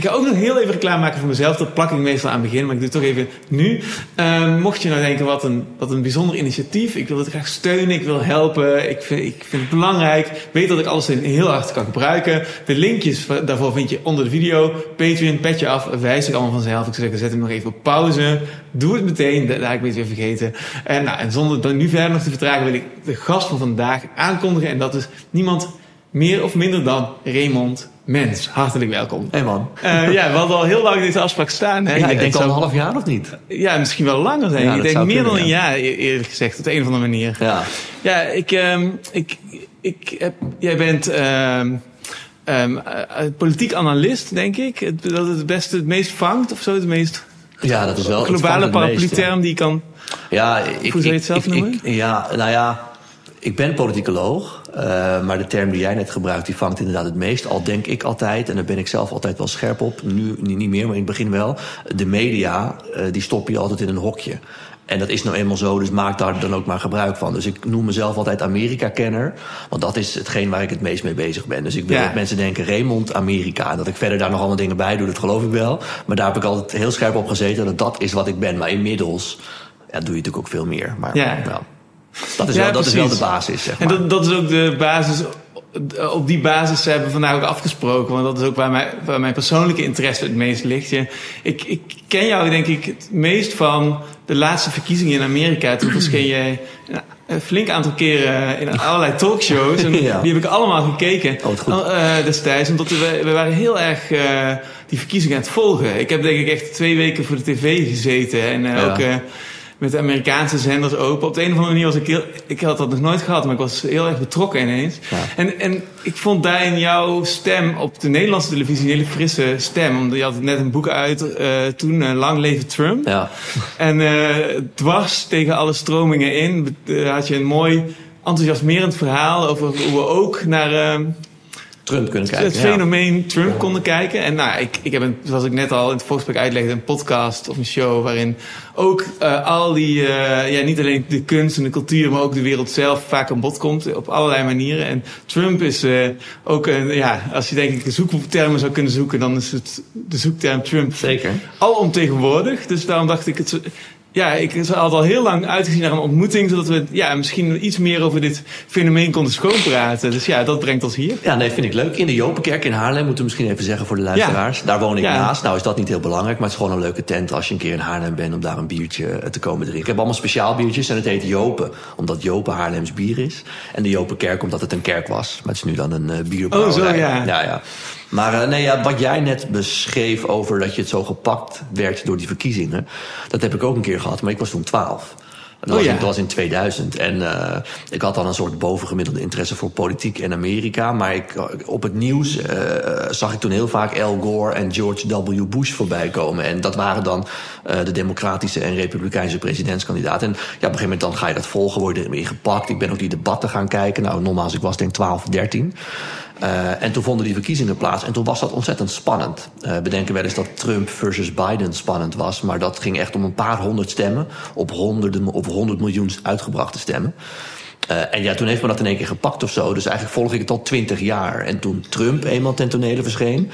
Ik ga ook nog heel even reclame maken voor mezelf. Dat plak ik meestal aan het begin, maar ik doe het toch even nu. Ehm, mocht je nou denken, wat een, wat een bijzonder initiatief. Ik wil het graag steunen, ik wil helpen. Ik vind, ik vind het belangrijk. Weet dat ik alles heel hard kan gebruiken. De linkjes daarvoor vind je onder de video. Patreon, petje af, wijs ik allemaal vanzelf. Ik zeggen, zet hem nog even op pauze. Doe het meteen, daar heb ik het weer vergeten. En, nou, en zonder dan nu verder nog te vertragen, wil ik de gast van vandaag aankondigen. En dat is niemand meer of minder dan Raymond Mens. Hartelijk welkom. Hey man. Uh, ja, we hadden al heel lang deze afspraak staan. Hè? Ja, ik denk al een half jaar of niet? Ja, misschien wel langer. Ja, ik denk meer dan een jaar e- eerlijk gezegd, op de een of andere manier. Ja, ja ik, um, ik, ik heb, jij bent um, um, politiek analist, denk ik. Dat het het beste, het meest vangt of zo, het meest ja, dat is wel globale paraplu-term die kan. Ja, ik, Hoe zou je het zelf ik, noemen? Ik, ja, nou ja, ik ben politicoloog, uh, maar de term die jij net gebruikt, die vangt inderdaad het meest. Al denk ik altijd, en daar ben ik zelf altijd wel scherp op, nu niet meer, maar in het begin wel. De media, uh, die stoppen je altijd in een hokje. En dat is nou eenmaal zo, dus maak daar dan ook maar gebruik van. Dus ik noem mezelf altijd Amerika-kenner. Want dat is hetgeen waar ik het meest mee bezig ben. Dus ik wil ja. dat mensen denken Raymond Amerika. En dat ik verder daar nog allemaal dingen bij doe, dat geloof ik wel. Maar daar heb ik altijd heel scherp op gezeten dat dat is wat ik ben. Maar inmiddels ja, doe je natuurlijk ook veel meer. Maar ja. Dat, is, ja, wel, dat is wel de basis, zeg maar. En dat, dat is ook de basis op die basis hebben we vandaag ook afgesproken. Want dat is ook waar mijn, waar mijn persoonlijke interesse het meest ligt. Je, ik, ik ken jou denk ik het meest van de laatste verkiezingen in Amerika. Toen verscheen je een flink aantal keren in allerlei talkshows. En ja. die heb ik allemaal gekeken oh, goed. Uh, destijds. Omdat we, we waren heel erg uh, die verkiezingen aan het volgen. Ik heb denk ik echt twee weken voor de tv gezeten. En uh, ja. ook met de Amerikaanse zenders open. Op de een of andere manier was ik heel... Ik had dat nog nooit gehad, maar ik was heel erg betrokken ineens. Ja. En, en ik vond daarin jouw stem op de Nederlandse televisie een hele frisse stem. Omdat je had net een boek uit uh, toen, uh, Lang Leven Trump. Ja. En uh, dwars tegen alle stromingen in had je een mooi enthousiasmerend verhaal over hoe we ook naar... Trump kunnen kijken. Het fenomeen ja. Trump konden kijken. En nou, ik, ik heb een, zoals ik net al in het voorgesprek uitlegde, een podcast of een show waarin ook uh, al die, uh, ja, niet alleen de kunst en de cultuur, maar ook de wereld zelf vaak aan bod komt op allerlei manieren. En Trump is uh, ook een, ja, als je denk ik een zoektermen zou kunnen zoeken, dan is het de zoekterm Trump Zeker. alomtegenwoordig. Dus daarom dacht ik, het, ja, ik had al heel lang uitgezien naar een ontmoeting, zodat we ja, misschien iets meer over dit fenomeen konden schoonpraten. Dus ja, dat brengt ons hier. Ja, nee, vind ik leuk. In de Jopenkerk in Haarlem, moeten we misschien even zeggen voor de luisteraars. Ja. Daar woon ik Ja. naast. Nou is dat niet heel belangrijk, maar het is gewoon een leuke tent als je een keer in Haarlem bent om daar een biertje te komen drinken. Ik heb allemaal speciaal biertjes en het heet Jopen, omdat Jopen Haarlems bier is. En de Jopenkerk omdat het een kerk was. Maar het is nu dan een uh, bierbrouwerij. Oh, zo, ja. ja, ja. Maar uh, nee, ja, wat jij net beschreef over dat je het zo gepakt werd door die verkiezingen, dat heb ik ook een keer gehad, maar ik was toen 12. Dat, Oh, was, ja. in, dat was in 2000. En uh, ik had dan een soort bovengemiddelde interesse voor politiek in Amerika. Maar ik, op het nieuws uh, zag ik toen heel vaak Al Gore en George W. Bush voorbij komen. En dat waren dan uh, de democratische en republikeinse presidentskandidaten. En ja, op een gegeven moment dan ga je dat volgen, word je erin gepakt. Ik ben ook die debatten gaan kijken. Nou, nogmaals, ik was denk 12, 13. Uh, en toen vonden die verkiezingen plaats. En toen was dat ontzettend spannend. Uh, we denken wel eens dat Trump versus Biden spannend was. Maar dat ging echt om een paar honderd stemmen. Op honderden, op honderd miljoen uitgebrachte stemmen. Uh, en ja, toen heeft me dat in één keer gepakt of zo. Dus eigenlijk volg ik het al twintig jaar. En toen Trump eenmaal ten tonele verscheen...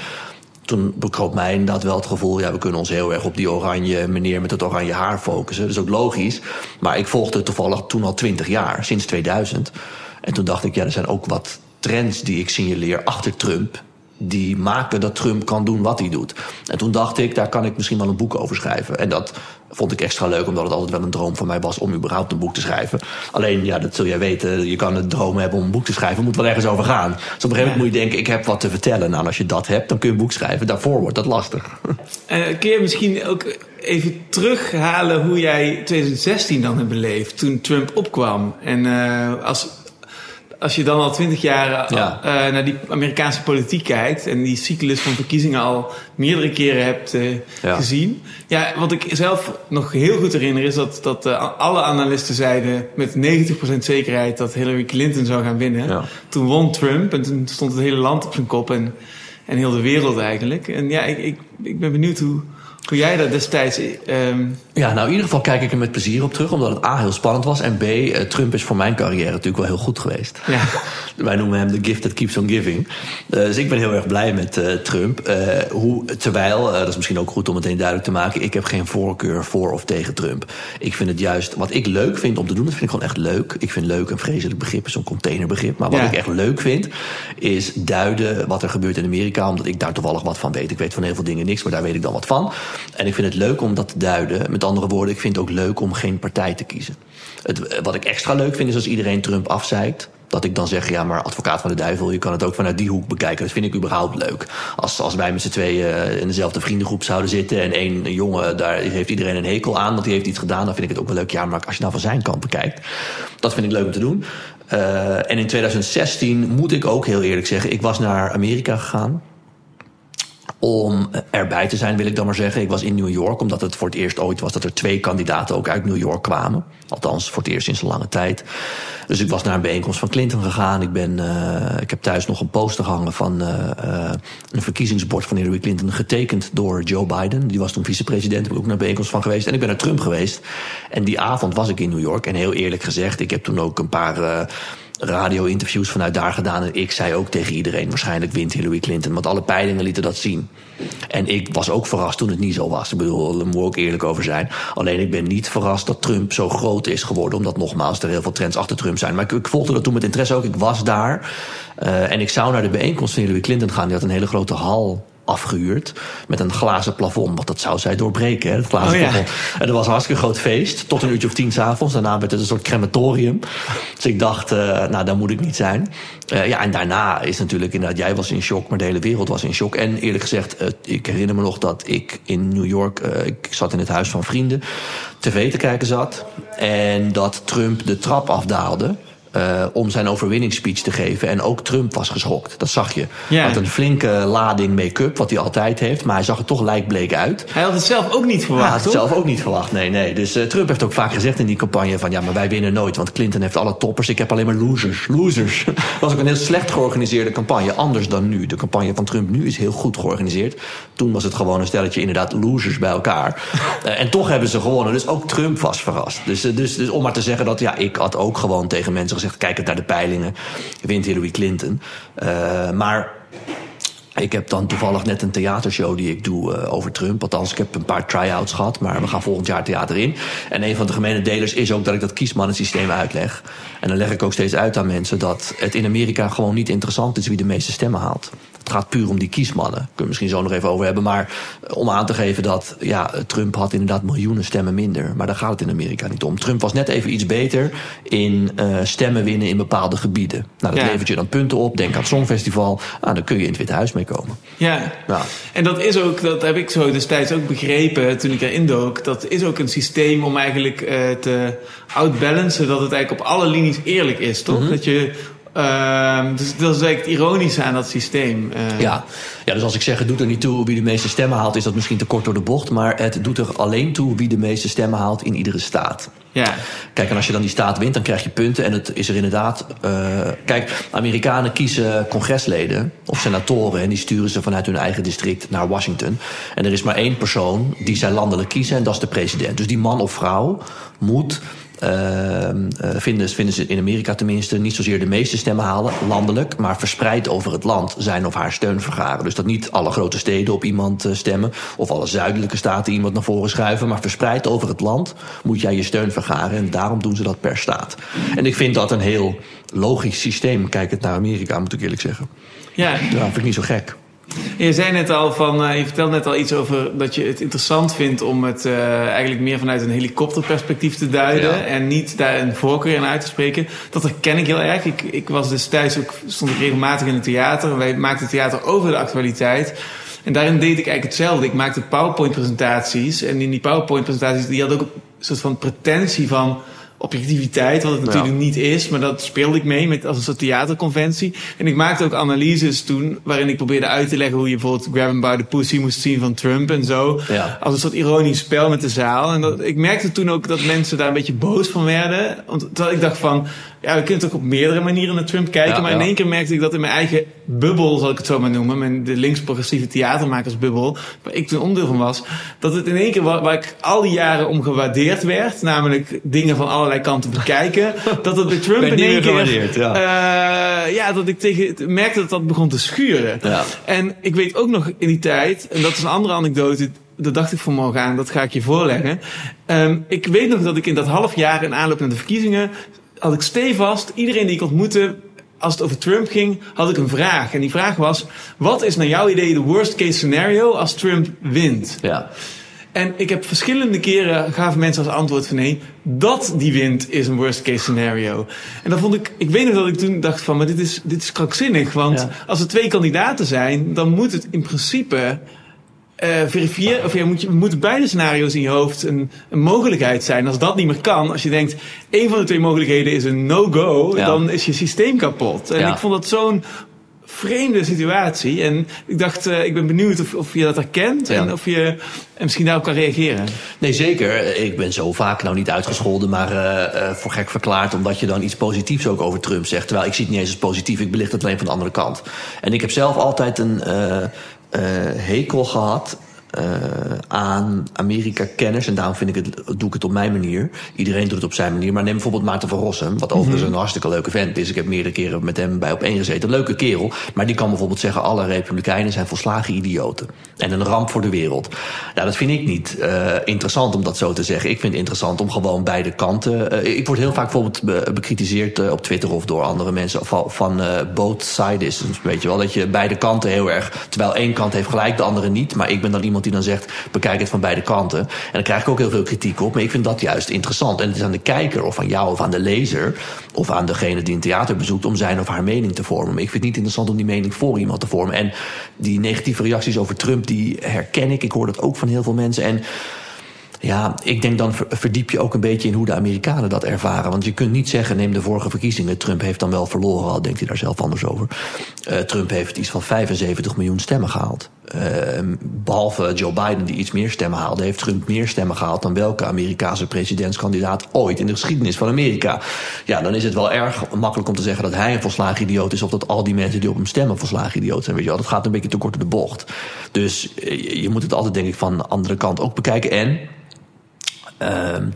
toen bekroop mij inderdaad wel het gevoel... ja, we kunnen ons heel erg op die oranje meneer met het oranje haar focussen. Dat is ook logisch. Maar ik volgde toevallig toen al twintig jaar, sinds 2000. En toen dacht ik, ja, er zijn ook wat trends die ik signaleer achter Trump die maken dat Trump kan doen wat hij doet. En toen dacht ik, daar kan ik misschien wel een boek over schrijven. En dat vond ik extra leuk, omdat het altijd wel een droom van mij was om überhaupt een boek te schrijven. Alleen, ja, dat zul jij weten, je kan een droom hebben om een boek te schrijven, moet wel ergens over gaan. Dus op een gegeven moment moet je denken, ik heb wat te vertellen. Nou, als je dat hebt, dan kun je een boek schrijven. Daarvoor wordt dat lastig. Uh, kun je misschien ook even terughalen hoe jij 2016 dan hebt beleefd, toen Trump opkwam? En uh, als als je dan al twintig jaar ja. uh, naar die Amerikaanse politiek kijkt en die cyclus van verkiezingen al meerdere keren hebt uh, ja. gezien. Ja, wat ik zelf nog heel goed herinner is dat, dat uh, alle analisten zeiden met 90% zekerheid dat Hillary Clinton zou gaan winnen. Ja. Toen won Trump en toen stond het hele land op zijn kop en, en heel de wereld eigenlijk. En ja, ik, ik, ik ben benieuwd hoe, Hoe jij dat destijds. Um... Ja, nou in ieder geval kijk ik er met plezier op terug, omdat het A heel spannend was. En B, uh, Trump is voor mijn carrière natuurlijk wel heel goed geweest. Ja. Wij noemen hem de gift that keeps on giving. Uh, dus ik ben heel erg blij met uh, Trump. hoe, terwijl, dat is misschien ook goed om meteen duidelijk te maken, ik heb geen voorkeur voor of tegen Trump. Ik vind het juist, wat ik leuk vind om te doen, dat vind ik gewoon echt leuk. Ik vind leuk een vreselijk begrip, zo'n containerbegrip. Maar wat ja. ik echt leuk vind, is duiden wat er gebeurt in Amerika, omdat ik daar toevallig wat van weet. Ik weet van heel veel dingen niks, maar daar weet ik dan wat van. En ik vind het leuk om dat te duiden. Met andere woorden, ik vind het ook leuk om geen partij te kiezen. Het, wat ik extra leuk vind is als iedereen Trump afzeikt. Dat ik dan zeg, ja, maar advocaat van de duivel, je kan het ook vanuit die hoek bekijken. Dat vind ik überhaupt leuk. Als, als wij met z'n tweeën eh, in dezelfde vriendengroep zouden zitten en één jongen, daar heeft iedereen een hekel aan, want die heeft iets gedaan, dan vind ik het ook wel leuk. Ja, maar als je nou van zijn kant bekijkt, dat vind ik leuk om te doen. Uh, en in 2016 moet ik ook heel eerlijk zeggen, ik was naar Amerika gegaan om erbij te zijn, wil ik dan maar zeggen. Ik was in New York, omdat het voor het eerst ooit was dat er twee kandidaten ook uit New York kwamen. Althans, voor het eerst sinds een lange tijd. Dus ik was naar een bijeenkomst van Clinton gegaan. Ik, ben, uh, ik heb thuis nog een poster gehangen van uh, een verkiezingsbord van Hillary Clinton, getekend door Joe Biden. Die was toen vicepresident, ik ook naar een bijeenkomst van geweest. En ik ben naar Trump geweest. En die avond was ik in New York. En heel eerlijk gezegd, ik heb toen ook een paar radio-interviews vanuit daar gedaan. En ik zei ook tegen iedereen: waarschijnlijk wint Hillary Clinton. Want alle peilingen lieten dat zien. En ik was ook verrast toen het niet zo was. Ik bedoel, daar moet ook eerlijk over zijn. Alleen ik ben niet verrast dat Trump zo groot is geworden. Omdat nogmaals er heel veel trends achter Trump zijn. Maar ik, ik volgde dat toen met interesse ook. Ik was daar. Uh, en ik zou naar de bijeenkomst van Hillary Clinton gaan. Die had een hele grote hal afgehuurd. Met een glazen plafond. Want dat zou zij doorbreken, hè, het glazen oh, ja. plafond. En dat was een hartstikke groot feest. Tot een uurtje of tien s'avonds. Daarna werd het een soort crematorium. Dus ik dacht, uh, nou, daar moet ik niet zijn. Uh, ja, en daarna is natuurlijk inderdaad, jij was in shock, maar de hele wereld was in shock. En eerlijk gezegd, uh, ik herinner me nog dat ik in New York, ik zat in het huis van vrienden, tv te kijken zat. En dat Trump de trap afdaalde. Uh, om zijn overwinningsspeech te geven. En ook Trump was geschokt. Dat zag je. Hij had een flinke lading make-up, wat hij altijd heeft. Maar hij zag er toch lijkbleek uit. Hij had het zelf ook niet verwacht, Hij had het zelf ook niet verwacht, nee. nee. Dus uh, Trump heeft ook vaak gezegd in die campagne van... ja, maar wij winnen nooit, want Clinton heeft alle toppers. Ik heb alleen maar losers. Losers. dat was ook een heel slecht georganiseerde campagne. Anders dan nu. De campagne van Trump nu is heel goed georganiseerd. Toen was het gewoon een stelletje inderdaad losers bij elkaar. uh, en toch hebben ze gewonnen. Dus ook Trump was verrast. Dus, dus, dus om maar te zeggen dat... ja, ik had ook gewoon tegen mensen gezegd gezegd, kijkend naar de peilingen, wint Hillary Clinton. Uh, maar ik heb dan toevallig net een theatershow die ik doe uh, over Trump. Althans, ik heb een paar try-outs gehad, maar we gaan volgend jaar theater in. En een van de gemene delers is ook dat ik dat kiesmannensysteem uitleg. En dan leg ik ook steeds uit aan mensen dat het in Amerika gewoon niet interessant is wie de meeste stemmen haalt. Het gaat puur om die kiesmannen. Kunnen we misschien zo nog even over hebben. Maar eh, om aan te geven dat ja, Trump had inderdaad miljoenen stemmen minder. Maar daar gaat het in Amerika niet om. Trump was net even iets beter in uh, stemmen winnen in bepaalde gebieden. Nou, dat ja. levert je dan punten op. Denk aan het Songfestival. Ah, dan kun je in het Witte Huis mee komen. Ja, nou. en dat is ook, dat heb ik zo destijds ook begrepen toen ik erin dook. Dat is ook een systeem om eigenlijk uh, te outbalancen. Dat het eigenlijk op alle linies eerlijk is, toch? Mm -hmm. Dat je Uh, dus dat is eigenlijk het ironische aan dat systeem. Uh. Ja. ja, dus als ik zeg het doet er niet toe wie de meeste stemmen haalt, is dat misschien te kort door de bocht. Maar het doet er alleen toe wie de meeste stemmen haalt in iedere staat. Ja. Kijk, en als je dan die staat wint, dan krijg je punten. En het is er inderdaad. Uh, kijk, Amerikanen kiezen congresleden of senatoren. En die sturen ze vanuit hun eigen district naar Washington. En er is maar één persoon die zij landelijk kiezen, en dat is de president. Dus die man of vrouw moet uh, vinden, vinden ze in Amerika tenminste niet zozeer de meeste stemmen halen, landelijk, maar verspreid over het land zijn of haar steun vergaren. Dus dat niet alle grote steden op iemand uh, stemmen, of alle zuidelijke staten iemand naar voren schuiven, maar verspreid over het land moet jij je steun vergaren. En daarom doen ze dat per staat. En ik vind dat een heel logisch systeem. Kijk het naar Amerika, moet ik eerlijk zeggen. Ja, ja vind ik niet zo gek. Je zei net al van, uh, je vertelde net al iets over dat je het interessant vindt om het uh, eigenlijk meer vanuit een helikopterperspectief te duiden ja. en niet daar een voorkeur in uit te spreken. Dat herken ik heel erg. Ik, ik was destijds ook, stond ik regelmatig in het theater. Wij maakten theater over de actualiteit. En daarin deed ik eigenlijk hetzelfde. Ik maakte PowerPoint-presentaties. En in die PowerPoint-presentaties, die had ook een soort van pretentie van objectiviteit, wat het natuurlijk ja. niet is, maar dat speelde ik mee met, als een soort theaterconventie. En ik maakte ook analyses toen, waarin ik probeerde uit te leggen hoe je bijvoorbeeld Grab him by the Pussy moest zien van Trump en zo. Ja. Als een soort ironisch spel met de zaal. En dat, ik merkte toen ook dat mensen daar een beetje boos van werden. Want terwijl ik dacht van, ja, we kunnen toch op meerdere manieren naar Trump kijken. Ja, maar in één keer merkte ik dat in mijn eigen bubbel, zal ik het zo maar noemen, mijn, de links-progressieve theatermakersbubbel, waar ik toen onderdeel van was, dat het in één keer waar, waar ik al die jaren om gewaardeerd werd, namelijk dingen van allerlei kanten bekijken, dat het bij Trump in één keer, ja. eh, ja, dat ik tegen, merkte dat dat begon te schuren. Ja. En ik weet ook nog in die tijd, en dat is een andere anekdote, dat dacht ik vanmorgen aan, dat ga ik je voorleggen. Ehm, ik weet nog dat ik in dat half jaar in aanloop naar de verkiezingen, had ik stevast, iedereen die ik ontmoette, als het over Trump ging, had ik een vraag. En die vraag was, wat is naar jouw idee de worst case scenario als Trump wint? Ja. En ik heb verschillende keren gaven mensen als antwoord van nee, dat die wint is een worst case scenario. En dan vond ik, ik weet nog dat ik toen dacht van, maar dit is, dit is krankzinnig. Want Ja. als er twee kandidaten zijn, dan moet het in principe eh verifiëren, of moet je, moeten beide scenario's in je hoofd een, een mogelijkheid zijn. Als dat niet meer kan, als je denkt, één van de twee mogelijkheden is een no-go, Ja. dan is je systeem kapot. En Ja. ik vond dat zo'n vreemde situatie. En ik dacht, eh, ik ben benieuwd of, of je dat herkent Ja. en of je en misschien daarop kan reageren. Nee, zeker. Ik ben zo vaak nou niet uitgescholden, maar eh, voor gek verklaard. Omdat je dan iets positiefs ook over Trump zegt. Terwijl ik zie het niet eens als positief. Ik belicht het alleen van de andere kant. En ik heb zelf altijd een hekel gehad. Eh, aan Amerika-kenners. En daarom vind ik het, doe ik het op mijn manier. Iedereen doet het op zijn manier. Maar neem bijvoorbeeld Maarten van Rossum. Wat overigens een hartstikke leuke vent is. Ik heb meerdere keren met hem bij op één gezeten. Leuke kerel. Maar die kan bijvoorbeeld zeggen... alle republikeinen zijn volslagen idioten. En een ramp voor de wereld. Nou, dat vind ik niet eh, interessant om dat zo te zeggen. Ik vind het interessant om gewoon beide kanten... eh, ik word heel vaak bijvoorbeeld be- bekritiseerd op Twitter... of door andere mensen van, van both sides. Weet je wel, dat je beide kanten heel erg... terwijl één kant heeft gelijk, de andere niet. Maar ik ben dan iemand die dan zegt... bekijk het van beide kanten. En dan krijg ik ook heel veel kritiek op. Maar ik vind dat juist interessant. En het is aan de kijker of aan jou of aan de lezer... of aan degene die een theater bezoekt... om zijn of haar mening te vormen. Maar ik vind het niet interessant om die mening voor iemand te vormen. En die negatieve reacties over Trump, die herken ik. Ik hoor dat ook van heel veel mensen. En ja, ik denk dan ver- verdiep je ook een beetje in hoe de Amerikanen dat ervaren. Want je kunt niet zeggen, neem de vorige verkiezingen. Trump heeft dan wel verloren, al denkt hij daar zelf anders over. Eh, Trump heeft iets van 75 miljoen stemmen gehaald. Eh, behalve Joe Biden, die iets meer stemmen haalde, heeft Trump meer stemmen gehaald dan welke Amerikaanse presidentskandidaat ooit in de geschiedenis van Amerika. Ja, dan is het wel erg makkelijk om te zeggen dat hij een volslagen idioot is, of dat al die mensen die op hem stemmen volslagen idioot zijn. Weet je wel, dat gaat een beetje te kort door de bocht. Dus eh, je- je moet het altijd, denk ik, van de andere kant ook bekijken. En Ehm,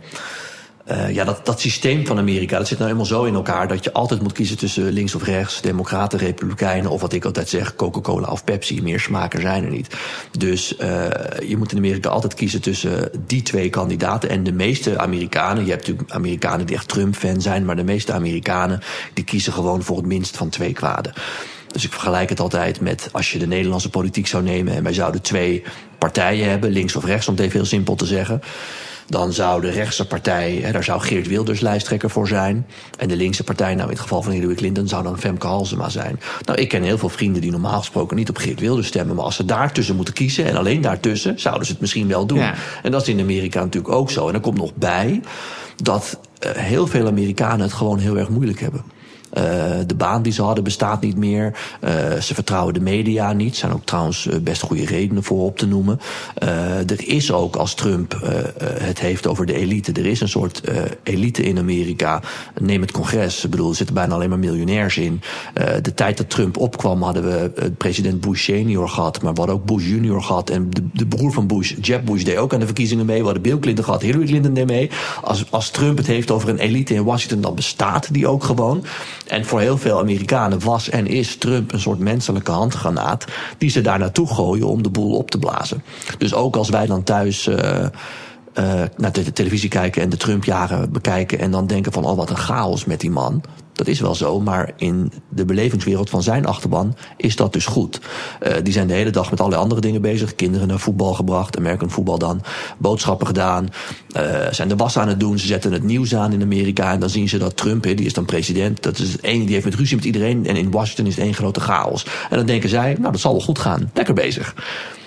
eh, ja, dat, dat systeem van Amerika, dat zit nou eenmaal zo in elkaar dat je altijd moet kiezen tussen links of rechts, democraten, republikeinen, of wat ik altijd zeg, Coca-Cola of Pepsi. Meer smaken zijn er niet. Dus eh, je moet in Amerika altijd kiezen tussen die twee kandidaten. En de meeste Amerikanen, je hebt natuurlijk Amerikanen die echt Trump-fan zijn, maar de meeste Amerikanen die kiezen gewoon voor het minst van twee kwaden. Dus ik vergelijk het altijd met als je de Nederlandse politiek zou nemen en wij zouden twee partijen hebben, links of rechts, om het even heel simpel te zeggen. Dan zou de rechtse partij, hè, daar zou Geert Wilders lijsttrekker voor zijn. En de linkse partij, nou in het geval van Hillary Clinton, zou dan Femke Halsema zijn. Nou, ik ken heel veel vrienden die normaal gesproken niet op Geert Wilders stemmen. Maar als ze daartussen moeten kiezen, en alleen daartussen, zouden ze het misschien wel doen. Ja. En dat is in Amerika natuurlijk ook zo. En er komt nog bij dat eh, heel veel Amerikanen het gewoon heel erg moeilijk hebben. Eh, de baan die ze hadden bestaat niet meer. Eh, ze vertrouwen de media niet. Zijn ook trouwens eh, best goede redenen voor op te noemen. Er is ook, als Trump het heeft over de elite... er is een soort elite in Amerika. Neem het congres. Ik bedoel, er zitten bijna alleen maar miljonairs in. De tijd dat Trump opkwam hadden we president Bush senior gehad... maar we hadden ook Bush junior gehad. En de, de broer van Bush, Jeb Bush, deed ook aan de verkiezingen mee. We hadden Bill Clinton gehad, Hillary Clinton deed mee. Als, als Trump het heeft over een elite in Washington... dan bestaat die ook gewoon. En voor heel veel Amerikanen was en is Trump een soort menselijke handgranaat... die ze daar naartoe gooien om de boel op te blazen. Dus ook als wij dan thuis... eh, eh, naar de televisie kijken en de Trump-jaren bekijken... en dan denken van, oh, wat een chaos met die man. Dat is wel zo, maar in de belevingswereld van zijn achterban is dat dus goed. Eh, die zijn de hele dag met allerlei andere dingen bezig. Kinderen naar voetbal gebracht, American voetbal dan. Boodschappen gedaan, eh, zijn de was aan het doen. Ze zetten het nieuws aan in Amerika en dan zien ze dat Trump, hè, die is dan president... dat is het die heeft met ruzie met iedereen en in Washington is het één grote chaos. En dan denken zij, nou, dat zal wel goed gaan. Lekker bezig.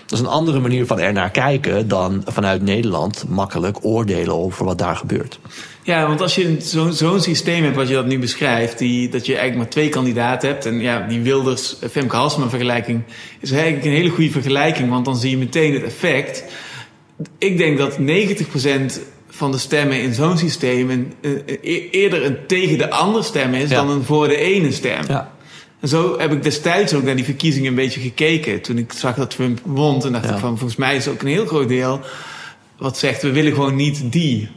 Dat is een andere manier van er naar kijken dan vanuit Nederland makkelijk oordelen over wat daar gebeurt. Ja, want als je zo'n systeem hebt wat je dat nu beschrijft, die, dat je eigenlijk maar twee kandidaten hebt. En ja, die Wilders Femke Halsema vergelijking is eigenlijk een hele goede vergelijking, want dan zie je meteen het effect. Ik denk dat 90% van de stemmen in zo'n systeem een, e-, eerder een tegen de ander stem is dan een voor de ene stem. Ja. En zo heb ik destijds ook naar die verkiezingen een beetje gekeken. Toen ik zag dat Trump won, toen dacht ik van volgens mij is ook een heel groot deel wat zegt we willen gewoon niet die.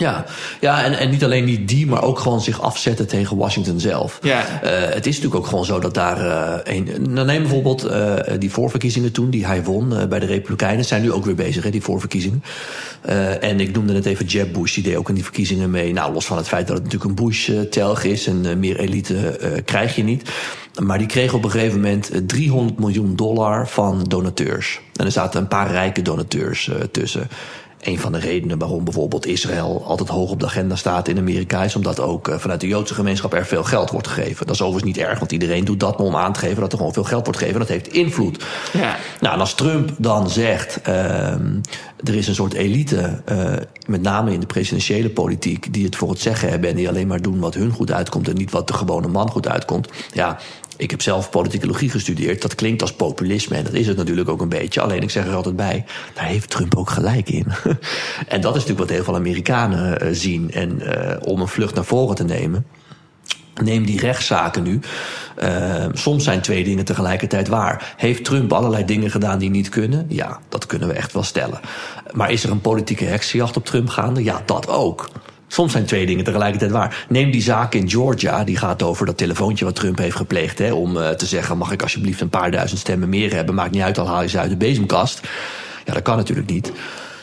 Ja, ja en, en niet alleen niet die, maar ook gewoon zich afzetten tegen Washington zelf. Ja. Uh, het is natuurlijk ook gewoon zo dat daar uh, een. Nou, neem bijvoorbeeld uh, die voorverkiezingen toen, die hij won bij de Republikeinen, zijn nu ook weer bezig, hè, die voorverkiezingen. en ik noemde het even Jeb Bush, die deed ook in die verkiezingen mee. Nou, los van het feit dat het natuurlijk een Bush-telg is en meer elite krijg je niet. Maar die kreeg op een gegeven moment 300 miljoen dollar van donateurs. En er zaten een paar rijke donateurs tussen. Een van de redenen waarom bijvoorbeeld Israël altijd hoog op de agenda staat in Amerika is omdat ook eh, vanuit de Joodse gemeenschap er veel geld wordt gegeven. Dat is overigens niet erg, want iedereen doet dat om aan te geven dat er gewoon veel geld wordt gegeven. Dat heeft invloed. Ja. Nou, en als Trump dan zegt, uh, er is een soort elite, uh, met name in de presidentiële politiek, die het voor het zeggen hebben en die alleen maar doen wat hun goed uitkomt en niet wat de gewone man goed uitkomt. Ja, ik heb zelf politicologie gestudeerd. Dat klinkt als populisme en dat is het natuurlijk ook een beetje. Alleen ik zeg er altijd bij, daar heeft Trump ook gelijk in. en dat is natuurlijk wat heel veel Amerikanen uh, zien. En uh, om een vlucht naar voren te nemen. Neem die rechtszaken nu. Uh, soms zijn twee dingen tegelijkertijd waar. Heeft Trump allerlei dingen gedaan die niet kunnen? Ja, dat kunnen we echt wel stellen. Maar is er een politieke heksenjacht op Trump gaande? Ja, dat ook. Soms zijn twee dingen tegelijkertijd waar. Neem die zaak in Georgia, die gaat over dat telefoontje wat Trump heeft gepleegd. Hè, om uh, te zeggen: mag ik alsjeblieft een paar duizend stemmen meer hebben? Maakt niet uit, al haal je ze uit de bezemkast. Ja, dat kan natuurlijk niet.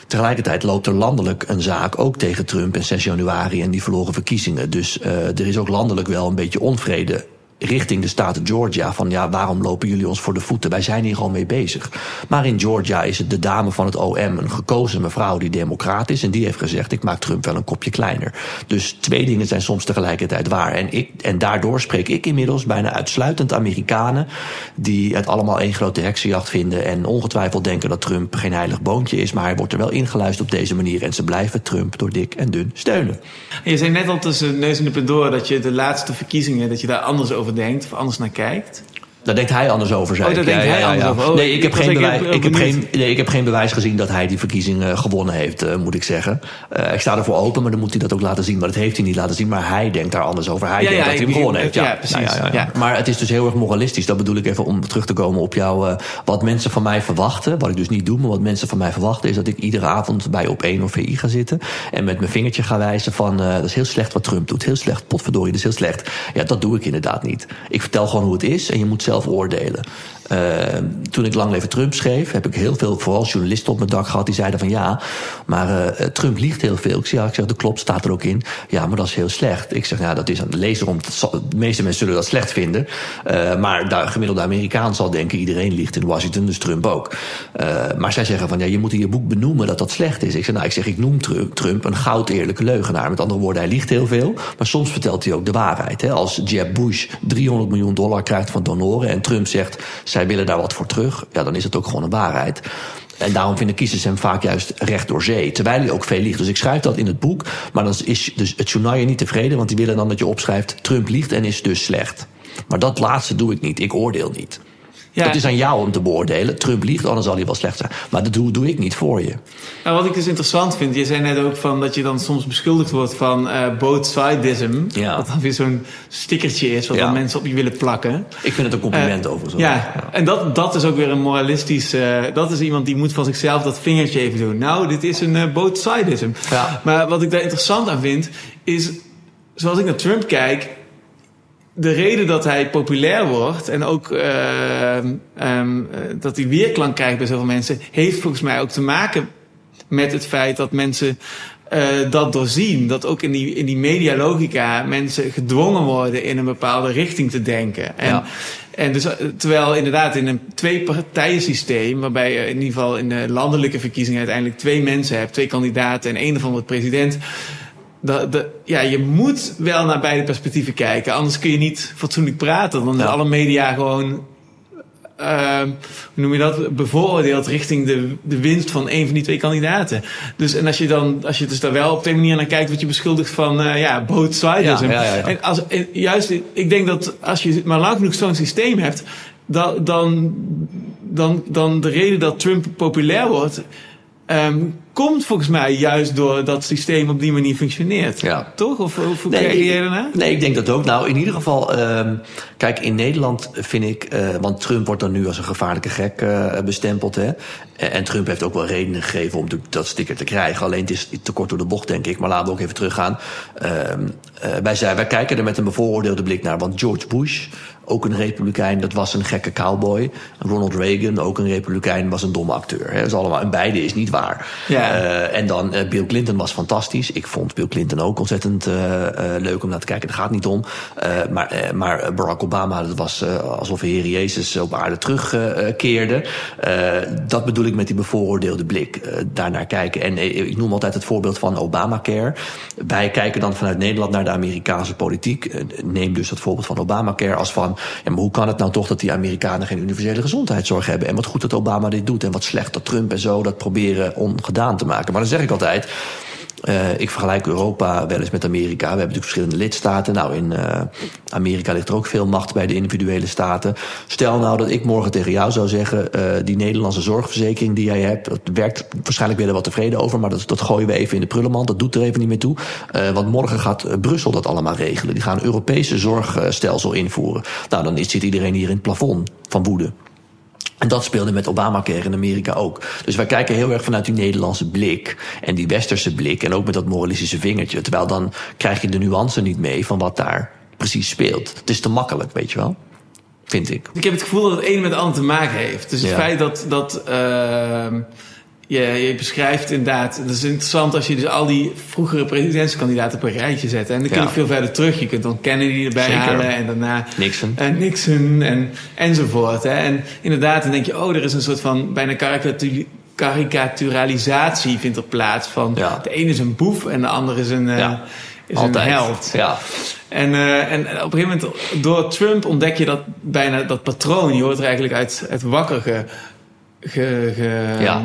Tegelijkertijd loopt er landelijk een zaak ook tegen Trump in 6 januari en die verloren verkiezingen. Dus uh, er is ook landelijk wel een beetje onvrede richting de staat Georgia. Van ja, waarom lopen jullie ons voor de voeten? Wij zijn hier gewoon mee bezig. Maar in Georgia is het de dame van het OM, een gekozen mevrouw die democraat is. En die heeft gezegd, ik maak Trump wel een kopje kleiner. Dus twee dingen zijn soms tegelijkertijd waar. En, ik, en daardoor spreek ik inmiddels bijna uitsluitend Amerikanen... die het allemaal één grote heksenjacht vinden... en ongetwijfeld denken dat Trump geen heilig boontje is... maar hij wordt er wel ingeluisterd op deze manier... en ze blijven Trump door dik en dun steunen. Je zei net al tussen neus en de door dat je de laatste verkiezingen... dat je daar anders over of anders naar kijkt. Daar denkt hij anders over, zei oh, daar ik. denkt ja, hij ja, anders ja. over. Nee, ik heb, geen bewijs, ik, heb geen, nee, ik heb geen bewijs gezien dat hij die verkiezingen gewonnen heeft, uh, moet ik zeggen. Uh, ik sta ervoor open, maar dan moet hij dat ook laten zien. Maar dat heeft hij niet laten zien. Maar hij denkt daar anders over. Hij denkt dat hij hem gewonnen heeft. Ja, ja, precies. Nou ja, ja, ja. Ja. Maar het is dus heel erg moralistisch. Dat bedoel ik even om terug te komen op jou. Wat mensen van mij verwachten, wat ik dus niet doe, maar wat mensen van mij verwachten, is dat ik iedere avond bij op 1 of VI ga zitten. En met mijn vingertje ga wijzen van uh, dat is heel slecht wat Trump doet. Heel slecht, potverdorie, dat is heel slecht. Ja, dat doe ik inderdaad niet. Ik vertel gewoon hoe het is en je moet zelf oordelen. Uh, toen ik Lang Leven Trump schreef, heb ik heel veel, vooral journalisten op mijn dak gehad, die zeiden van ja, maar uh, Trump liegt heel veel. Ik zeg, ja, ik zeg, dat klopt, staat er ook in. Ja, maar dat is heel slecht. Ik zeg, ja, dat is aan de lezer om, de meeste mensen zullen dat slecht vinden. Maar de gemiddelde Amerikaan zal denken, iedereen liegt in Washington, dus Trump ook. Maar zij zeggen van ja, je moet in je boek benoemen dat dat slecht is. Ik zeg, nou, ik zeg, ik noem Trump, Trump een goud eerlijke leugenaar. Met andere woorden, hij liegt heel veel, maar soms vertelt hij ook de waarheid. Hè? Als Jeb Bush 300 miljoen dollar krijgt van donoren en Trump zegt, zij willen daar wat voor terug, ja, dan is het ook gewoon een waarheid. En daarom vinden kiezers hem vaak juist recht door zee. Terwijl hij ook veel liegt. Dus ik schrijf dat in het boek. Maar dan is dus het journaal niet tevreden. Want die willen dan dat je opschrijft... Trump liegt en is dus slecht. Maar dat laatste doe ik niet. Ik oordeel niet. Ja. Het is aan jou om te beoordelen. Trump liegt, anders zal hij wel slecht zijn. Maar dat doe, doe ik niet voor je. Nou, wat ik dus interessant vind, je zei net ook van dat je dan soms beschuldigd wordt van uh, both sidism. Ja. Wat dan weer zo'n stickertje is wat Ja. dan mensen op je willen plakken. Ik vind het een compliment Eh, overigens. Ja, en dat, dat is ook weer een moralistisch. eh, dat is iemand die moet van zichzelf dat vingertje even doen. Nou, dit is een both sidism. Ja. Maar wat ik daar interessant aan vind, is zoals ik naar Trump kijk. De reden dat hij populair wordt en ook eh, ehm, eh, dat hij weerklank krijgt bij zoveel mensen, heeft volgens mij ook te maken met het feit dat mensen eh, dat doorzien. Dat ook in die, in die medialogica mensen gedwongen worden in een bepaalde richting te denken. En, Ja. en dus, terwijl inderdaad in een twee-partijen-systeem, waarbij je in ieder geval in de landelijke verkiezingen uiteindelijk twee mensen hebt, twee kandidaten en één ervan wordt president. Dat, dat, ja, je moet wel naar beide perspectieven kijken, anders kun je niet fatsoenlijk praten. Dan Ja. is alle media gewoon uh, hoe noem je dat, bevooroordeeld richting de, de winst van een van die twee kandidaten. Dus en als je dan, als je dus daar wel op die manier naar kijkt, wat je beschuldigt van, uh, ja, both sides. Ja, ja. En als, en juist, ik denk dat als je maar lang genoeg zo'n systeem hebt, dan, dan, dan, dan de reden dat Trump populair wordt, um, komt volgens mij juist door dat systeem op die manier functioneert. Ja. Toch? Of, hoe Nee, kijk jij daarnaar? Nee, ik denk dat ook. Nou, in ieder geval, ehm, kijk, in Nederland vind ik, eh, want Trump wordt dan nu als een gevaarlijke gek eh, bestempeld, hè. En, Trump heeft ook wel redenen gegeven om dat sticker te krijgen. Alleen het is te kort door de bocht, denk ik. Maar laten we ook even teruggaan. Ehm, eh, wij, zijn, wij kijken er met een bevooroordeelde blik naar. Want George Bush, ook een republikein, dat was een gekke cowboy. Ronald Reagan, ook een republikein, was een domme acteur. Hè. Dat is allemaal, en beide is niet waar. Ja. Eh, en dan eh, Bill Clinton was fantastisch. Ik vond Bill Clinton ook ontzettend eh, leuk om naar te kijken. Daar gaat niet om. Maar, maar Barack Obama, dat was alsof de Heer Jezus op aarde terugkeerde. dat bedoel ik met die bevooroordeelde blik. daarnaar kijken. En ik noem altijd het voorbeeld van Obamacare. Wij kijken dan vanuit Nederland naar de Amerikaanse politiek. Neem dus het voorbeeld van Obamacare als van... Ja, hoe kan het nou toch dat die Amerikanen geen universele gezondheidszorg hebben? En wat goed dat Obama dit doet. En wat slecht dat Trump en zo dat proberen ongedaan te maken. Maar dan zeg ik altijd... Uh, ik vergelijk Europa wel eens met Amerika. We hebben natuurlijk verschillende lidstaten. Nou, in uh, Amerika ligt er ook veel macht bij de individuele staten. Stel nou dat ik morgen tegen jou zou zeggen... Uh, die Nederlandse zorgverzekering die jij hebt... dat werkt waarschijnlijk weer wat tevreden over... maar dat, dat gooien we even in de prullenmand. Dat doet er even niet meer toe. want morgen gaat Brussel dat allemaal regelen. Die gaan een Europese zorgstelsel invoeren. Nou, dan zit iedereen hier in het plafond van woede. En dat speelde met Obamacare in Amerika ook. Dus wij kijken heel erg vanuit die Nederlandse blik en die westerse blik en ook met dat moralistische vingertje. Terwijl dan krijg je de nuance niet mee van wat daar precies speelt. Het is te makkelijk, weet je wel. Vind ik. Ik heb het gevoel dat het een met het ander te maken heeft. Dus het Ja. feit dat, dat uh, je, je beschrijft inderdaad... Het is interessant als je dus al die vroegere presidentskandidaten op een rijtje zet. En dan kun je Ja. veel verder terug. Je kunt dan Kennedy erbij Zeker. halen en daarna... Nixon. En Nixon en, enzovoort. Hè. En inderdaad, dan denk je, oh, er is een soort van bijna karikatuur, karikaturalisatie vindt er plaats van Ja. de ene is een boef en de ander is een, eh, Ja. is Altijd. een held. Ja. En, eh, en op een gegeven moment, door Trump ontdek je dat bijna dat patroon. Je wordt er eigenlijk uit, uit wakker ge, ge, ge- Ja.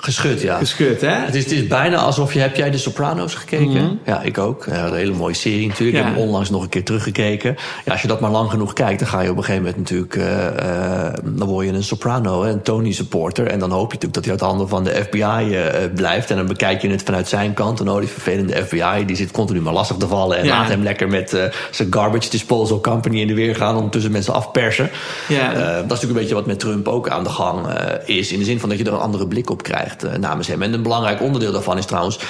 Geschud, ja. geschud, hè? Het is, het is bijna alsof je... Heb jij de Sopranos gekeken? Mhm. Ja, ik ook. Ja, een hele mooie serie natuurlijk. Ja. Ik heb hem onlangs nog een keer teruggekeken. Ja, als je dat maar lang genoeg kijkt... dan ga je op een gegeven moment natuurlijk... eh, eh, dan word je een Soprano, hè, een Tony-supporter. En dan hoop je natuurlijk dat hij uit de handen van de FBI eh, blijft. En dan bekijk je het vanuit zijn kant. En oh, die vervelende FBI, die zit continu maar lastig te vallen. En Ja. laat hem lekker met zijn garbage disposal company in de weer gaan... ondertussen mensen afpersen. Ja. Dat is natuurlijk een beetje wat met Trump ook aan de gang is. In de zin van dat je er een andere blik op krijgt eh, namens hem. En een belangrijk onderdeel daarvan is trouwens... eh,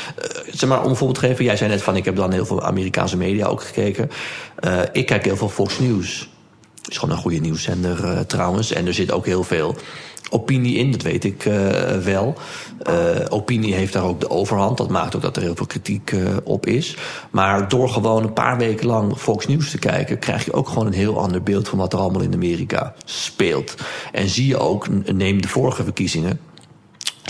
zeg maar, om voorbeeld te geven. Jij zei net van, ik heb dan heel veel Amerikaanse media ook gekeken. Eh, ik kijk heel veel Fox News. is gewoon een goede nieuwszender trouwens. En er zit ook heel veel opinie in, dat weet ik wel. Opinie heeft daar ook de overhand. Dat maakt ook dat er heel veel kritiek op is. Maar door gewoon een paar weken lang Fox News te kijken... krijg je ook gewoon een heel ander beeld van wat er allemaal in Amerika speelt. En zie je ook, neem de vorige verkiezingen...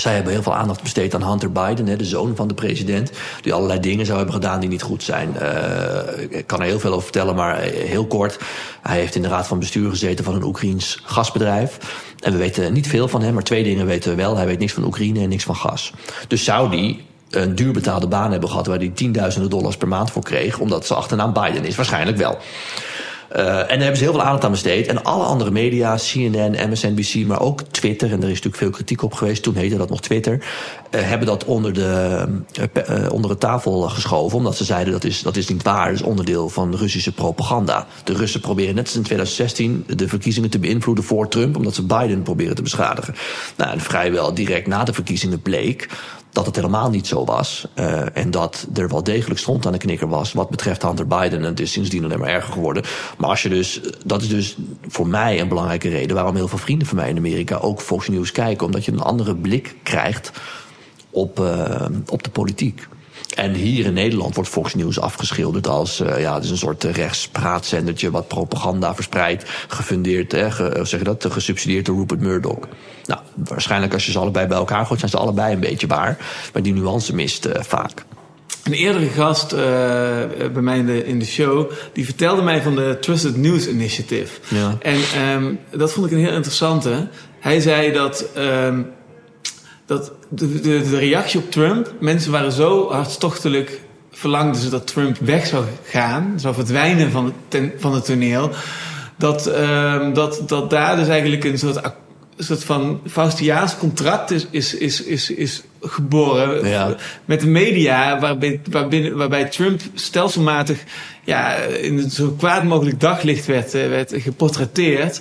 Zij hebben heel veel aandacht besteed aan Hunter Biden, de zoon van de president. Die allerlei dingen zou hebben gedaan die niet goed zijn. Eh, ik kan er heel veel over vertellen, maar eh, heel kort. Hij heeft in de raad van bestuur gezeten van een Oekraïns gasbedrijf. En we weten niet veel van hem, maar twee dingen weten we wel. Hij weet niks van Oekraïne en niks van gas. Dus zou die een duur betaalde baan hebben gehad... waar hij tienduizenden dollars per maand voor kreeg... omdat ze achternaam Biden is? Waarschijnlijk wel. Uh, en daar hebben ze heel veel aandacht aan besteed. En alle andere media, CNN, MSNBC, maar ook Twitter... en er is natuurlijk veel kritiek op geweest, toen heette dat nog Twitter... Uh, hebben dat onder de, uh, onder de tafel geschoven... omdat ze zeiden dat is, dat is niet waar, dat is onderdeel van Russische propaganda. De Russen proberen net als in 2016 de verkiezingen te beïnvloeden voor Trump... omdat ze Biden proberen te beschadigen. Nou, en vrijwel direct na de verkiezingen bleek dat het helemaal niet zo was. Uh, en dat er wel degelijk stond aan de knikker was wat betreft Hunter Biden. En het is sindsdien alleen maar erger geworden. Maar als je dus, dat is dus voor mij een belangrijke reden waarom heel veel vrienden van mij in Amerika ook Fox News kijken. Omdat je een andere blik krijgt op, uh, op de politiek. En hier in Nederland wordt Fox News afgeschilderd als uh, ja, het is een soort rechtspraatzendertje wat propaganda verspreidt, gefundeerd, hè, ge, zeg je dat, gesubsidieerd door Rupert Murdoch. Nou, waarschijnlijk als je ze allebei bij elkaar gooit, zijn ze allebei een beetje waar. Maar die nuance mist uh, vaak. Een eerdere gast uh, bij mij in de, in de show, die vertelde mij van de Trusted News Initiative. Ja. En um, dat vond ik een heel interessante. Hij zei dat, um, dat de, de, de reactie op Trump, mensen waren zo hartstochtelijk verlangden ze dat Trump weg zou gaan, zou verdwijnen van het, ten, van het toneel, dat, um, dat, dat daar dus eigenlijk een soort soort van Faustiaans contract is, is, is, is, is geboren Ja. met de media, waarbij, waarbij, waarbij Trump stelselmatig ja, in zo kwaad mogelijk daglicht werd, eh, werd geportretteerd.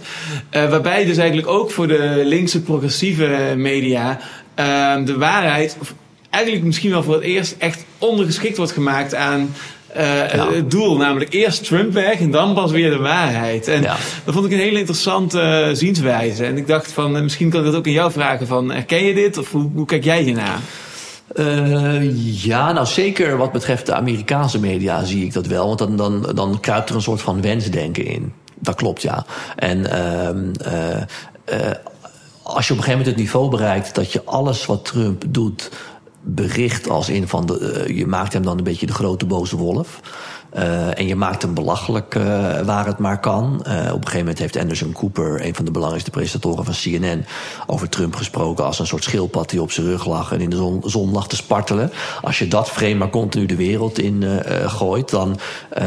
Eh, waarbij dus eigenlijk ook voor de linkse progressieve media eh, de waarheid, of eigenlijk misschien wel voor het eerst, echt ondergeschikt wordt gemaakt aan. eh, Ja. het doel, namelijk eerst Trump weg en dan pas weer de waarheid. En Ja. dat vond ik een hele interessante eh, zienswijze. En ik dacht van, eh, misschien kan ik dat ook aan jou vragen van, herken je dit? Of hoe, hoe kijk jij hiernaar? Ja, nou zeker wat betreft de Amerikaanse media zie ik dat wel. Want dan, dan, dan kruipt er een soort van wensdenken in. Dat klopt, ja. En ehm, eh, eh, als je op een gegeven moment het niveau bereikt dat je alles wat Trump doet bericht als een van de. eh, je maakt hem dan een beetje de grote boze wolf. Eh, en je maakt hem belachelijk eh, waar het maar kan. Eh, op een gegeven moment heeft Anderson Cooper, een van de belangrijkste presentatoren van CNN, over Trump gesproken als een soort schildpad die op zijn rug lag en in de zon, zon lag te spartelen. Als je dat frame maar continu de wereld in gooit, dan, eh,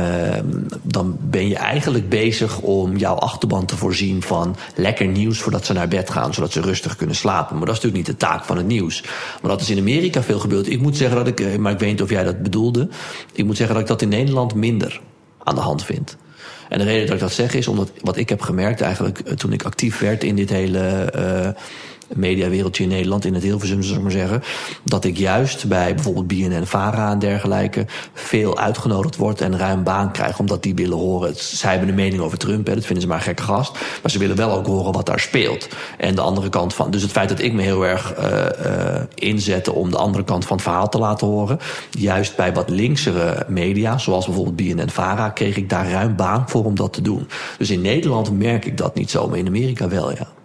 dan ben je eigenlijk bezig om jouw achterban te voorzien van lekker nieuws voordat ze naar bed gaan, zodat ze rustig kunnen slapen. Maar dat is natuurlijk niet de taak van het nieuws. Maar dat is in Amerika veel gebeurd. Ik moet zeggen dat ik, maar ik weet niet of jij dat bedoelde, ik moet zeggen dat ik dat in Nederland minder aan de hand vind. En de reden dat ik dat zeg is omdat wat ik heb gemerkt eigenlijk eh, toen ik actief werd in dit hele eh mediawereldje in Nederland, in het Hilversum, zou ik maar zeggen, dat ik juist bij bijvoorbeeld BNN, Vara en dergelijke veel uitgenodigd word en ruim baan krijg, omdat die willen horen. Zij hebben een mening over Trump, hè, dat vinden ze maar een gekke gast, maar ze willen wel ook horen wat daar speelt. En de andere kant van, dus het feit dat ik me heel erg eh eh inzette om de andere kant van het verhaal te laten horen, juist bij wat linksere media, zoals bijvoorbeeld BNN, Vara, kreeg ik daar ruim baan voor om dat te doen. Dus in Nederland merk ik dat niet zo, maar in Amerika wel, ja.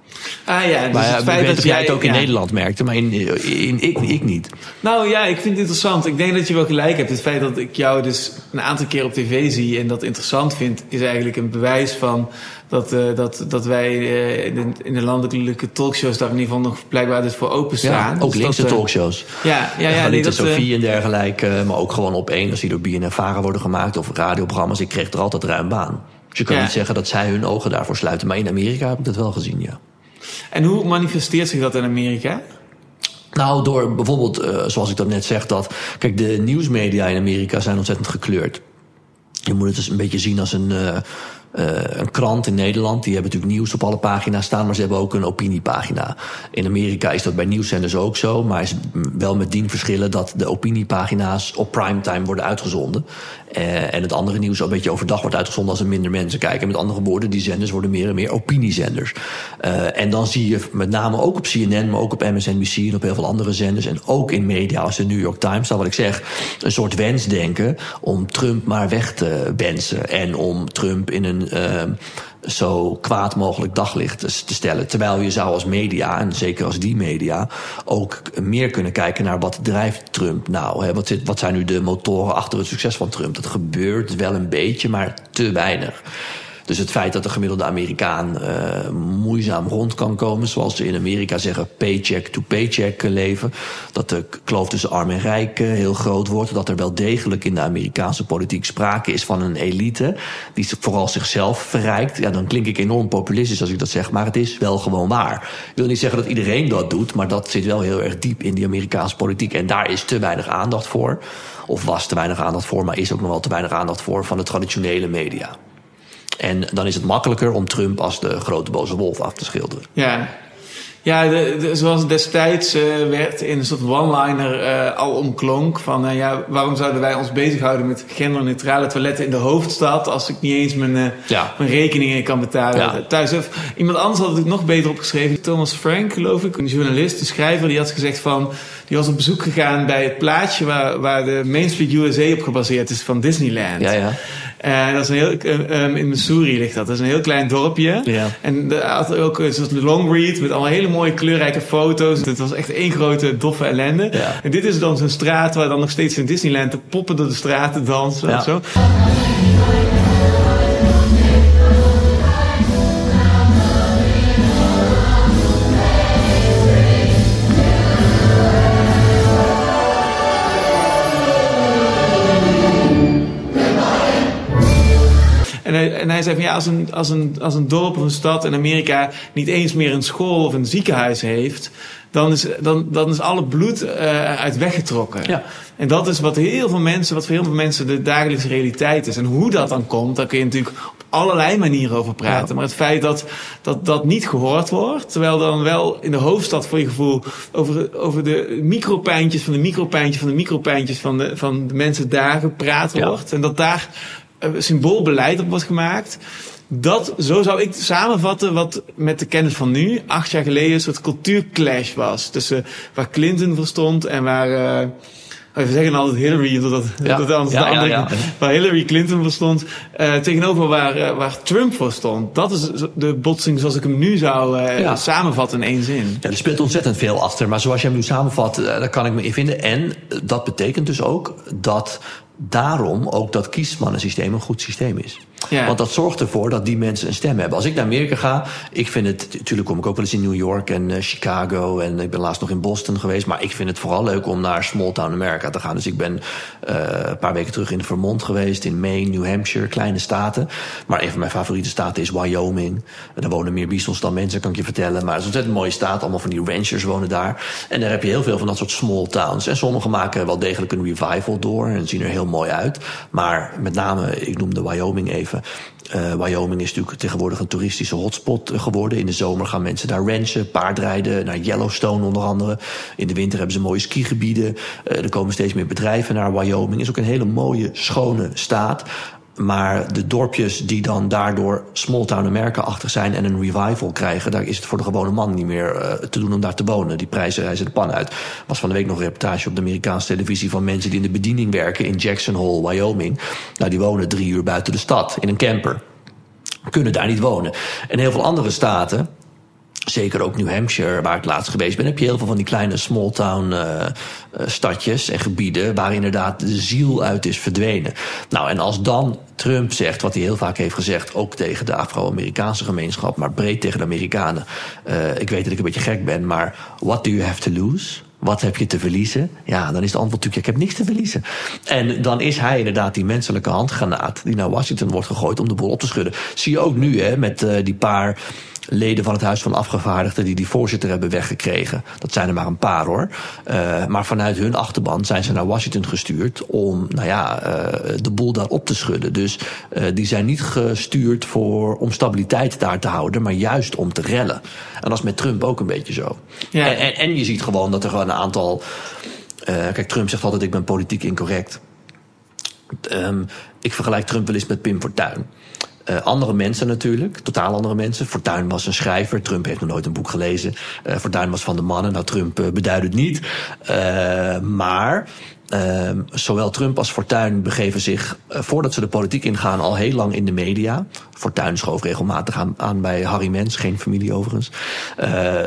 Ah ja, dus Maar het ik feit weet dat dat jij het ook in ja. Nederland merkte, maar in, in, ik, ik niet. Nou ja, ik vind het interessant. Ik denk dat je wel gelijk hebt. Het feit dat ik jou dus een aantal keer op tv zie en dat interessant vind, is eigenlijk een bewijs van dat, eh, dat, dat wij eh, in, de, in de landelijke talkshows daar in ieder geval nog blijkbaar dus voor openstaan. Ja, ook Dus linkse dat, eh, talkshows. Ja, ja, ja. Ja, nee, dat, eh, en dergelijke, maar ook gewoon op één als die door BNN Vara worden gemaakt of radioprogramma's. Ik kreeg er altijd ruim baan. Dus je kan Ja. niet zeggen dat zij hun ogen daarvoor sluiten. Maar in Amerika heb ik dat wel gezien, ja. En hoe manifesteert zich dat in Amerika? Nou, door bijvoorbeeld, eh, zoals ik dat net zeg, dat. Kijk, de nieuwsmedia in Amerika zijn ontzettend gekleurd. Je moet het dus een beetje zien als een, eh, eh, een krant in Nederland. Die hebben natuurlijk nieuws op alle pagina's staan, maar ze hebben ook een opiniepagina. In Amerika is dat bij nieuwszenders ook zo, maar is wel met dien verschillen dat de opiniepagina's op primetime worden uitgezonden. Eh, en het andere nieuws een beetje overdag wordt uitgezonden als er minder mensen kijken. Met andere woorden, die zenders worden meer en meer opiniezenders. Eh, en dan zie je met name ook op CNN, maar ook op MSNBC en op heel veel andere zenders. En ook in media als de New York Times, dat wat ik zeg, een soort wensdenken om Trump maar weg te wensen. En om Trump in een eh, zo kwaad mogelijk daglicht te, te stellen. Terwijl je zou als media, en zeker als die media, ook meer kunnen kijken naar wat drijft Trump nou. Hè? Wat, wat zijn nu de motoren achter het succes van Trump? Dat gebeurt wel een beetje, maar te weinig. Dus het feit dat de gemiddelde Amerikaan uh, moeizaam rond kan komen, zoals ze in Amerika zeggen, paycheck to paycheck leven. Dat de kloof tussen arm en rijk uh, heel groot wordt. Dat er wel degelijk in de Amerikaanse politiek sprake is van een elite die vooral zichzelf verrijkt. Ja, dan klink ik enorm populistisch als ik dat zeg, maar het is wel gewoon waar. Ik wil niet zeggen dat iedereen dat doet, maar dat zit wel heel erg diep in die Amerikaanse politiek. En daar is te weinig aandacht voor. Of was te weinig aandacht voor, maar is ook nog wel te weinig aandacht voor van de traditionele media. En dan is het makkelijker om Trump als de grote boze wolf af te schilderen. Ja, ja de, de, zoals destijds uh, werd in een soort one-liner uh, al omklonk. Van uh, ja, waarom zouden wij ons bezighouden met genderneutrale toiletten in de hoofdstad. als ik niet eens mijn, ja. mijn rekeningen kan betalen Ja. thuis. Of iemand anders had het nog beter opgeschreven. Thomas Frank, geloof ik, een journalist, een schrijver, die had gezegd van. Die was op bezoek gegaan bij het plaatje waar, waar de Main Street USA op gebaseerd is van Disneyland. Ja, ja. Uh, dat is een heel, uh, um, in Missouri ligt dat. Dat is een heel klein dorpje. Ja. En er had ook een soort long read met allemaal hele mooie kleurrijke foto's. Het was echt één grote doffe ellende. Ja. En dit is dan zo'n straat waar dan nog steeds in Disneyland de poppen door de straten dansen Ja. en zo. Hij, en hij zei van ja, als een, als, een, als een dorp of een stad in Amerika niet eens meer een school of een ziekenhuis heeft, dan is, dan, dan is alle bloed uh, uit weggetrokken. Ja. En dat is wat heel veel mensen, wat voor heel veel mensen de dagelijkse realiteit is. En hoe dat dan komt, daar kun je natuurlijk op allerlei manieren over praten. Ja. Maar het feit dat, dat dat niet gehoord wordt, terwijl dan wel in de hoofdstad voor je gevoel over, over de micropijntjes van de micropijntjes van de micropijntjes van de, van de mensen daar gepraat Ja. wordt. En dat daar symboolbeleid op wordt gemaakt. Dat, zo zou ik samenvatten wat met de kennis van nu, acht jaar geleden, een soort cultuurclash was. Tussen waar Clinton voor stond en waar, eh, we zeggen altijd Hillary, dat, Ja. dat anders Ja, de andere, ja. waar Hillary Clinton voor stond, eh, tegenover waar, eh, waar Trump voor stond. Dat is de botsing zoals ik hem nu zou eh, Ja. samenvatten in één zin. Ja, er speelt ontzettend veel achter. Maar zoals jij hem nu samenvat, eh, daar kan ik me in vinden. En eh, dat betekent dus ook dat daarom ook dat kiesmannensysteem een goed systeem is. Want dat zorgt ervoor dat die mensen een stem hebben. Als ik naar Amerika ga, ik vind het... Natuurlijk kom ik ook wel eens in New York en eh, Chicago... en ik ben laatst nog in Boston geweest... maar ik vind het vooral leuk om naar small town America te gaan. Dus ik ben eh, een paar weken terug in Vermont geweest... in Maine, New Hampshire, kleine staten. Maar een van mijn favoriete staten is Wyoming. Daar wonen meer bisons dan mensen, kan ik je vertellen. Maar het is een ontzettend mooie staat. Allemaal van die ranchers wonen daar. En daar heb je heel veel van dat soort small towns. En sommige maken wel degelijk een revival door... en zien er heel mooi uit. Maar met name, ik noemde Wyoming even... Uh, Wyoming is natuurlijk tegenwoordig een toeristische hotspot geworden. In de zomer gaan mensen daar ranchen, paardrijden, naar Yellowstone onder andere. In de winter hebben ze mooie skigebieden. Uh, er komen steeds meer bedrijven naar Wyoming. is ook een hele mooie, schone staat. Maar de dorpjes die dan daardoor small town America-achtig zijn en een revival krijgen, daar is het voor de gewone man niet meer uh, te doen om daar te wonen. Die prijzen reizen de pan uit. Was van de week nog een reportage op de Amerikaanse televisie van mensen die in de bediening werken in Jackson Hole, Wyoming. Nou, die wonen drie uur buiten de stad in een camper. Kunnen daar niet wonen. En heel veel andere staten, zeker ook New Hampshire, waar ik laatst geweest ben, heb je heel veel van die kleine small town uh, stadjes en gebieden waar inderdaad de ziel uit is verdwenen. Nou, en als dan Trump zegt, wat hij heel vaak heeft gezegd, ook tegen de Afro-Amerikaanse gemeenschap, maar breed tegen de Amerikanen. Uh, ik weet dat ik een beetje gek ben, maar what do you have to lose? Wat heb je te verliezen? Ja, dan is het antwoord natuurlijk, ik heb niks te verliezen. En dan is hij inderdaad die menselijke handgranaat die naar Washington wordt gegooid om de boel op te schudden. Zie je ook nu, hè, met uh, die paar leden van het Huis van Afgevaardigden die die voorzitter hebben weggekregen. Dat zijn er maar een paar hoor. Uh, maar vanuit hun achterban zijn ze naar Washington gestuurd om, nou ja, uh, de boel daar op te schudden. Dus uh, die zijn niet gestuurd voor, om stabiliteit daar te houden, maar juist om te rellen. En dat is met Trump ook een beetje zo. Ja. En, en, en je ziet gewoon dat er gewoon een aantal. kijk, Trump zegt altijd: ik ben politiek incorrect. Um, ik vergelijk Trump wel eens met Pim Fortuyn. Uh, andere mensen natuurlijk, totaal andere mensen. Fortuyn was een schrijver, Trump heeft nog nooit een boek gelezen. Uh, Fortuyn was van de mannen, nou Trump uh, beduidt het niet. maar zowel Trump als Fortuyn begeven zich, voordat ze de politiek ingaan, al heel lang in de media. Fortuyn schoof regelmatig aan, bij Harry Mens, geen familie overigens.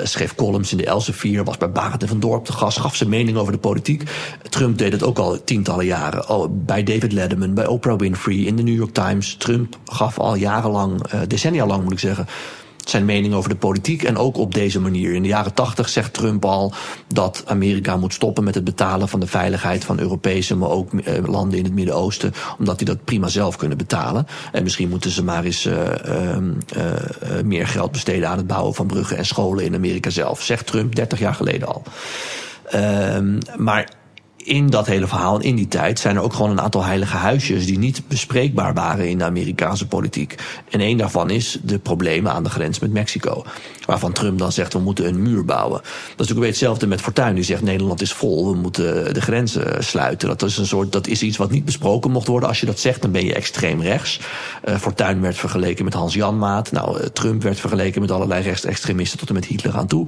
schreef columns in de Elsevier, was bij Barend en van Dorp te gast, gaf zijn mening over de politiek. Trump deed het ook al tientallen jaren. Al bij David Letterman, bij Oprah Winfrey, in de New York Times. Trump gaf al jarenlang, decennia lang moet ik zeggen, zijn mening over de politiek en ook op deze manier. In de jaren tachtig zegt Trump al dat Amerika moet stoppen met het betalen van de veiligheid van Europese, maar ook uh, landen in het Midden-Oosten, omdat die dat prima zelf kunnen betalen. En misschien moeten ze maar eens uh, uh, meer geld besteden aan het bouwen van bruggen en scholen in Amerika zelf, zegt Trump 30 jaar geleden al. Ehm, maar in dat hele verhaal in die tijd zijn er ook gewoon een aantal heilige huisjes die niet bespreekbaar waren in de Amerikaanse politiek. En één daarvan is de problemen aan de grens met Mexico. Waarvan Trump dan zegt we moeten een muur bouwen. Dat is natuurlijk beetje hetzelfde met Fortuyn. Die zegt Nederland is vol, we moeten de grenzen sluiten. Dat is een soort, dat is iets wat niet besproken mocht worden. Als je dat zegt, dan ben je extreem rechts. Uh, Fortuyn werd vergeleken met Hans Janmaat. Nou, uh, Trump werd vergeleken met allerlei rechtsextremisten tot en met Hitler aan toe.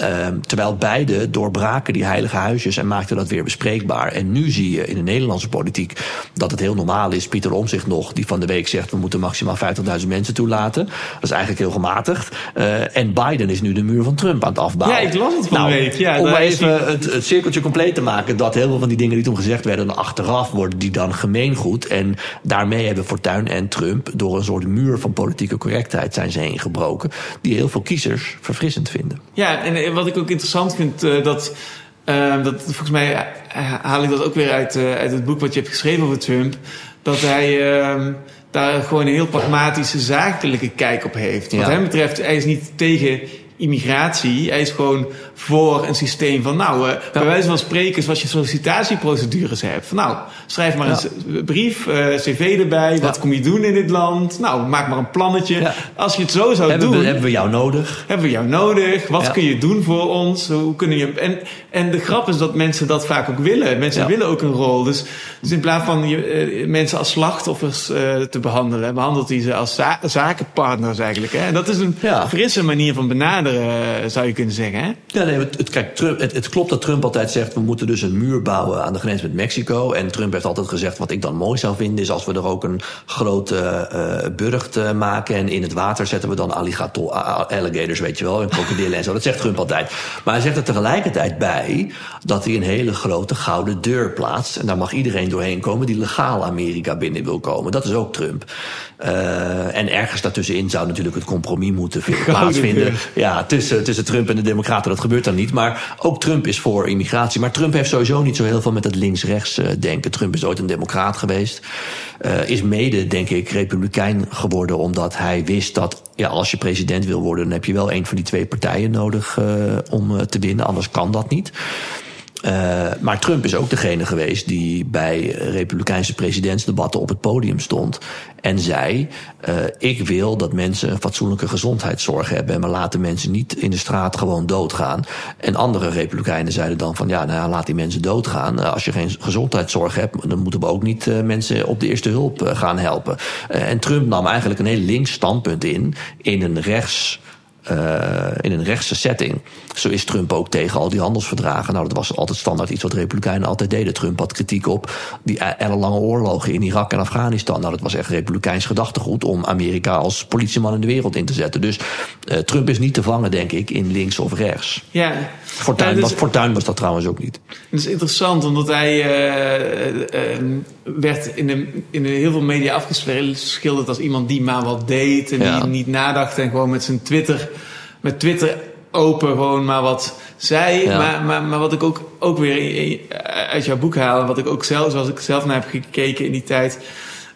Uh, terwijl beide doorbraken die heilige huisjes en maakten dat weer bespreekbaar. En nu zie je in de Nederlandse politiek dat het heel normaal is. Pieter Omzicht nog, die van de week zegt we moeten maximaal 50.000 mensen toelaten. Dat is eigenlijk heel gematigd. Uh, en Biden is nu de muur van Trump aan het afbouwen. Ja, ik las het van nou, de week. Ja, om maar even het, het cirkeltje compleet te maken. Dat heel veel van die dingen die toen gezegd werden achteraf worden die dan gemeengoed. En daarmee hebben Fortuyn en Trump door een soort muur van politieke correctheid zijn ze heen gebroken. Die heel veel kiezers verfrissend vinden. Ja, en wat ik ook interessant vind, uh, dat, uh, dat volgens mij haal ik dat ook weer uit, uh, uit het boek wat je hebt geschreven over Trump. Dat hij, daar gewoon een heel pragmatische, zakelijke kijk op heeft. Wat Ja. hem betreft, hij is niet tegen immigratie. Hij is gewoon voor een systeem van, nou, eh, bij wijze van spreken, zoals je sollicitatieprocedures hebt. Van, nou, schrijf maar Ja. een brief, eh, cv erbij, wat kom je doen in dit land? Nou, maak maar een plannetje. Ja. Als je het zo zou Hebben doen... we, hebben we jou nodig? Hebben we jou nodig? Wat kun je doen voor ons? Hoe kunnen je... en, en de grap is dat mensen dat vaak ook willen. Mensen willen ook een rol. Dus, dus in plaats van je, eh, mensen als slachtoffers te behandelen, behandelt hij ze als za- zakenpartners eigenlijk. Hè? En dat is een frisse manier van benaderen, zou je kunnen zeggen. Hè? Nee, het, het, kijk, Trump, het, het klopt dat Trump altijd zegt... we moeten dus een muur bouwen aan de grens met Mexico. En Trump heeft altijd gezegd... wat ik dan mooi zou vinden... is als we er ook een grote eh burcht eh, maken... en in het water zetten we dan alligator, alligators, weet je wel... en krokodillen en zo. Dat zegt Trump altijd. Maar hij zegt er tegelijkertijd bij... dat hij een hele grote gouden deur plaatst... en daar mag iedereen doorheen komen... die legaal Amerika binnen wil komen. Dat is ook Trump. En ergens daartussenin zou natuurlijk het compromis moeten plaatsvinden... Ja, tussen, tussen Trump en de Democraten. Dat gebeurt dan niet. Maar ook Trump is voor immigratie. Maar Trump heeft sowieso niet zo heel veel met het links-rechts eh, denken. Trump is ooit een democraat geweest. Eh, is mede, denk ik, republikein geworden. Omdat hij wist dat ja, als je president wil worden... dan heb je wel een van die twee partijen nodig eh, om te winnen. Anders kan dat niet. Uh, maar Trump is ook degene geweest die bij republikeinse presidentsdebatten op het podium stond en zei: uh, Ik wil dat mensen een fatsoenlijke gezondheidszorg hebben en maar laten mensen niet in de straat gewoon doodgaan. En andere republikeinen zeiden dan van ja, nou ja, laat die mensen doodgaan. Uh, als je geen gezondheidszorg hebt, dan moeten we ook niet mensen op de eerste hulp gaan helpen. En Trump nam eigenlijk een heel links standpunt in, in een rechts. Uh, in een rechtse setting. Zo is Trump ook tegen al die handelsverdragen. Nou, dat was altijd standaard iets wat Republikeinen altijd deden. Trump had kritiek op die ellenlange oorlogen in Irak en Afghanistan. Nou, dat was echt Republikeins gedachtegoed om Amerika als politieman in de wereld in te zetten. Dus uh, Trump is niet te vangen, denk ik, in links of rechts. Ja. Fortuyn, ja, was, was dat trouwens ook niet. Dat is interessant, omdat hij uh, werd in, de, in de heel veel media afgeschilderd als iemand die maar wat deed en ja. die niet nadacht en gewoon met zijn Twitter, met Twitter open gewoon maar wat zei. Ja. Maar, maar, maar wat ik ook, ook weer uit jouw boek haal, wat ik ook zelf, zoals ik zelf naar heb gekeken in die tijd.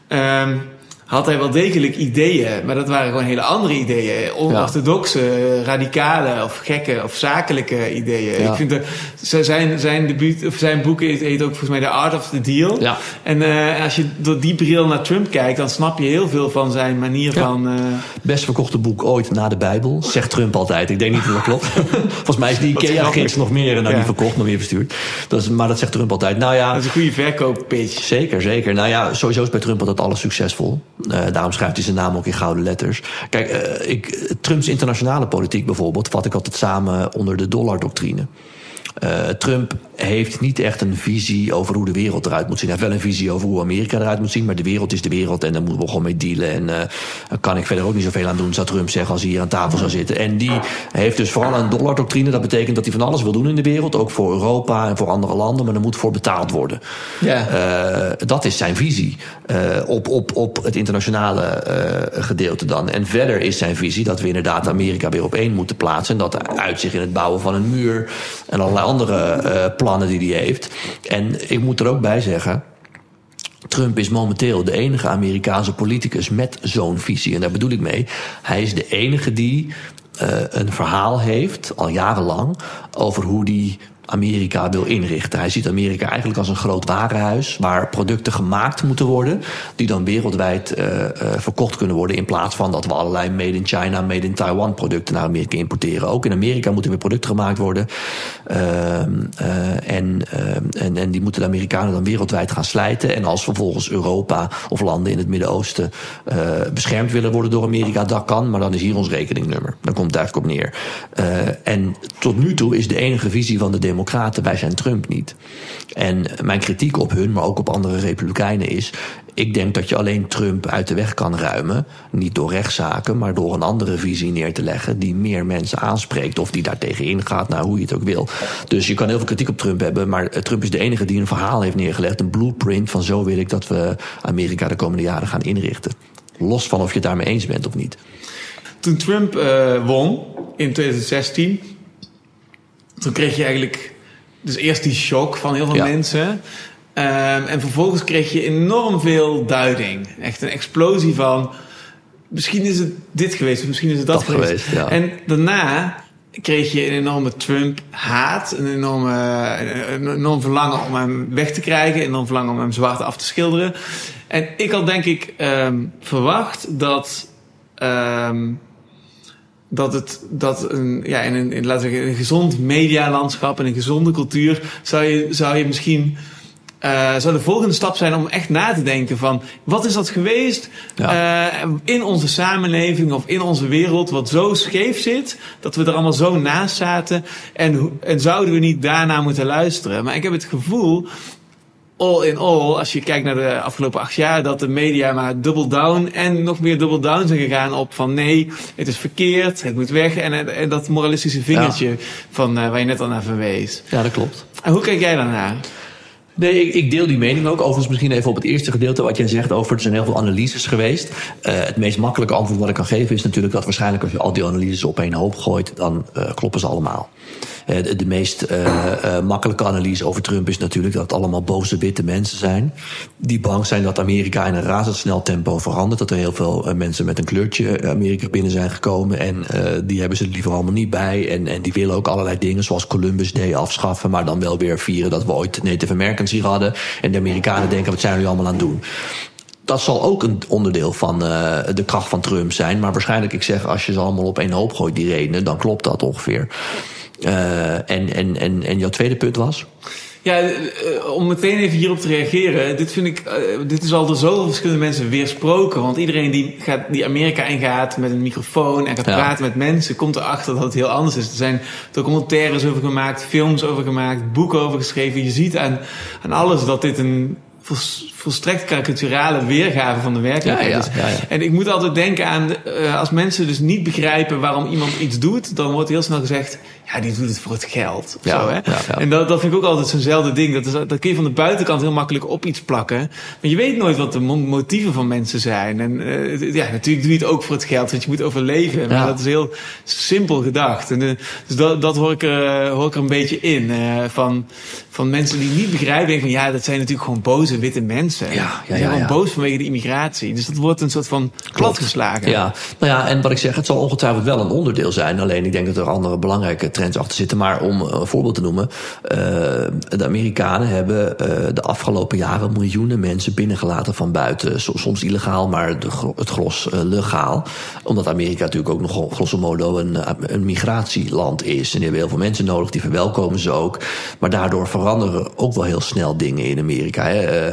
Um, had hij wel degelijk ideeën, maar dat waren gewoon hele andere ideeën. Onorthodoxe, ja. radicale of gekke of zakelijke ideeën. Ja. Ik vind de, zijn, zijn, debuut, of zijn boek heet ook volgens mij The Art of the Deal. Ja. En uh, als je door die bril naar Trump kijkt, dan snap je heel veel van zijn manier van... Uh, Best verkochte boek ooit na de Bijbel, zegt Trump altijd. Ik denk niet dat dat klopt. volgens mij is die IKEA-gids nog meer nou, niet verkocht, nog meer verstuurd. Dat is, maar dat zegt Trump altijd. Nou ja, dat is een goede verkooppitch. Zeker, zeker. Nou ja, sowieso is bij Trump altijd alles succesvol. Uh, daarom schrijft hij zijn naam ook in gouden letters. Kijk, uh, ik, Trumps internationale politiek bijvoorbeeld vat ik altijd samen onder de dollardoctrine. Uh, Trump heeft niet echt een visie over hoe de wereld eruit moet zien. Hij heeft wel een visie over hoe Amerika eruit moet zien. Maar de wereld is de wereld en daar moeten we gewoon mee dealen. En uh, daar kan ik verder ook niet zoveel aan doen, zou Trump zeggen, als hij hier aan tafel zou zitten. En die heeft dus vooral een dollardoctrine. Dat betekent dat hij van alles wil doen in de wereld. Ook voor Europa en voor andere landen. Maar er moet voor betaald worden. Ja. Uh, dat is zijn visie. op, op, op het internationale gedeelte dan. En verder is zijn visie dat we inderdaad Amerika weer op één moeten plaatsen. En dat uitzicht in het bouwen van een muur en allerlei andere uh, plannen die hij heeft. En ik moet er ook bij zeggen. Trump is momenteel de enige Amerikaanse politicus met zo'n visie. En daar bedoel ik mee. Hij is de enige die uh, een verhaal heeft, al jarenlang, over hoe die Amerika wil inrichten. Hij ziet Amerika eigenlijk als een groot warenhuis waar producten gemaakt moeten worden die dan wereldwijd uh, uh, verkocht kunnen worden in plaats van dat we allerlei made in China, made in Taiwan producten naar Amerika importeren. Ook in Amerika moeten weer producten gemaakt worden uh, en, en, en die moeten de Amerikanen dan wereldwijd gaan slijten. En als vervolgens Europa of landen in het Midden-Oosten beschermd willen worden door Amerika, dat kan, maar dan is hier ons rekeningnummer. Dan komt het eigenlijk op neer. en tot nu toe is de enige visie van de Democraten, wij zijn Trump niet. En mijn kritiek op hun, maar ook op andere Republikeinen is. Ik denk dat je alleen Trump uit de weg kan ruimen. Niet door rechtszaken, maar door een andere visie neer te leggen. die meer mensen aanspreekt. of die daartegen ingaat, nou hoe je het ook wil. Dus je kan heel veel kritiek op Trump hebben. maar Trump is de enige die een verhaal heeft neergelegd. Een blueprint van zo wil ik dat we Amerika de komende jaren gaan inrichten. Los van of je het daarmee eens bent of niet. Toen Trump uh, won in 2016 toen kreeg je eigenlijk dus eerst die shock van heel veel Ja. mensen. Ehm, en vervolgens kreeg je enorm veel duiding. Echt een explosie van. Misschien is het dit geweest, of misschien is het dat, Dat geweest, ja. En daarna kreeg je een enorme Trump-haat. Een, enorme, een enorm verlangen om hem weg te krijgen. Een enorm verlangen om hem zwart af te schilderen. En ik had denk ik ehm, verwacht dat. ehm, dat het dat een, ja, in een, in, laten we zeggen, een gezond medialandschap en een gezonde cultuur zou je, zou je misschien. eh, zou de volgende stap zijn om echt na te denken van wat is dat geweest eh, in onze samenleving of in onze wereld wat zo scheef zit dat we er allemaal zo naast zaten en, en zouden we niet daarna moeten luisteren. Maar ik heb het gevoel all in all, als je kijkt naar de afgelopen acht jaar, dat de media maar double down en nog meer double down zijn gegaan op van nee, het is verkeerd, het moet weg. En, en dat moralistische vingertje van eh, waar je net al naar verwees. Ja, dat klopt. En hoe kijk jij daarnaar? Nee, ik, ik deel die mening ook. Overigens misschien even op het eerste gedeelte wat jij zegt over... er zijn heel veel analyses geweest. Eh, het meest makkelijke antwoord wat ik kan geven is natuurlijk... dat waarschijnlijk als je al die analyses op één hoop gooit... dan eh, kloppen ze allemaal. Eh, de, de meest eh, eh, makkelijke analyse over Trump is natuurlijk... dat het allemaal boze witte mensen zijn... die bang zijn dat Amerika in een razendsnel tempo verandert. Dat er heel veel mensen met een kleurtje Amerika binnen zijn gekomen... en die hebben ze er liever allemaal niet bij. En, en die willen ook allerlei dingen zoals Columbus Day afschaffen... maar dan wel weer vieren dat we ooit Native Americans hier hadden. En de Amerikanen denken, wat zijn jullie allemaal aan het doen? Dat zal ook een onderdeel van de kracht van Trump zijn. Maar waarschijnlijk, ik zeg, als je ze allemaal op één hoop gooit, die redenen, dan klopt dat ongeveer. Uh, en, en, en, en jouw tweede punt was? Ja, uh, om meteen even hierop te reageren. Dit vind ik, uh, dit is al door zoveel verschillende mensen weersproken. Want iedereen die, gaat, die Amerika ingaat met een microfoon en gaat ja. praten met mensen, komt erachter dat het heel anders is. Er zijn documentaires over gemaakt, films over gemaakt, boeken over geschreven. Je ziet aan, aan alles dat dit een volstrekt karikaturale weergave van de werkelijkheid ja, is. Ja, en ik moet altijd denken aan, uh, als mensen dus niet begrijpen waarom iemand iets doet, dan wordt heel snel gezegd, ja, die doet het voor het geld. Zo, hè? En dat, dat vind ik ook altijd zo'nzelfde ding. Dat, is, dat kun je van de buitenkant heel makkelijk op iets plakken. Maar je weet nooit wat de motieven van mensen zijn. En uh, ja, natuurlijk doe je het ook voor het geld, want je moet overleven. Maar dat is heel simpel gedacht. En, uh, dus dat, dat hoor, ik er, hoor ik er een beetje in. van, van mensen die niet begrijpen, denken van ja, dat zijn natuurlijk gewoon boze witte mensen. Ja, ja, die zijn gewoon boos vanwege de immigratie. Dus dat wordt een soort van platgeslagen. Ja, nou ja, en wat ik zeg, het zal ongetwijfeld wel een onderdeel zijn. Alleen ik denk dat er andere belangrijke trends achter zitten. Maar om een voorbeeld te noemen. Uh, de Amerikanen hebben uh, de afgelopen jaren miljoenen mensen binnengelaten van buiten. Soms illegaal, maar de, het gros uh, legaal. Omdat Amerika natuurlijk ook nog grosso modo een, een migratieland is. En die hebben heel veel mensen nodig, die verwelkomen ze ook. Maar daardoor veranderen ook wel heel snel dingen in Amerika. Hè.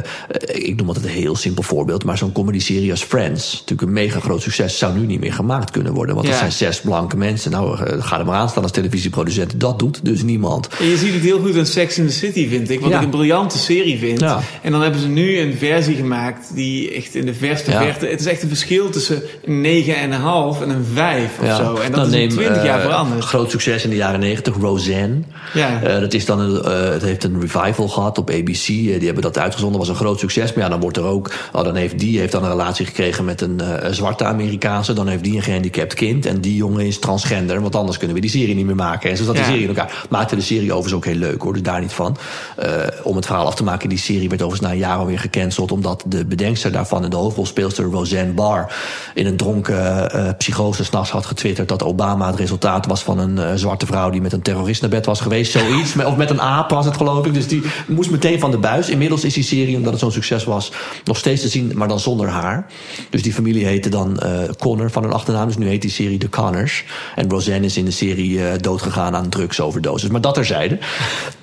Ik noem altijd een heel simpel voorbeeld. Maar zo'n comedy-serie als Friends, natuurlijk een mega groot succes, zou nu niet meer gemaakt kunnen worden. Want ja. er zijn zes blanke mensen. Nou, ga er maar aan staan als televisieproducent. Dat doet dus niemand. En je ziet het heel goed in Sex in the City, vind ik. Wat ja. ik een briljante serie vind. Ja. En dan hebben ze nu een versie gemaakt die echt in de verste verte... Het is echt een verschil tussen een 9,5 en een 5 of zo. En dat dan is neem, in 20 jaar uh, veranderd. Groot succes in de jaren 90, Roseanne. Ja. Uh, dat is dan een, uh, het heeft een revival gehad op ABC. die hebben dat uitgezonden, was een groot succes. Maar ja, dan wordt er ook... Oh, dan heeft die heeft dan een relatie gekregen met een zwarte Amerikaanse. Dan heeft die een gehandicapt kind. En die jongen is transgender. Want anders kunnen we die serie niet meer maken. En zo zat die serie in elkaar. Maakte de serie overigens ook heel leuk hoor, dus daar niet van. Uh, om het verhaal af te maken, die serie werd overigens na een jaar alweer gecanceld. Omdat de bedenkster daarvan en de hoofdrolspeelster Roseanne Barr in een dronken uh, psychose s'nachts had getwitterd dat Obama het resultaat was van een zwarte vrouw die met een terrorist naar bed was geweest. Zoiets. of met een aap was het geloof ik. Dus die moest meteen van de buis. Inmiddels is die serie, omdat het zo'n succes was, nog steeds te zien, maar dan zonder haar. Dus die familie heette dan Connor van hun achternaam. Dus nu heet die serie The Connors. En Roseanne is in de serie doodgegaan aan drugsoverdosis. Maar dat terzijde.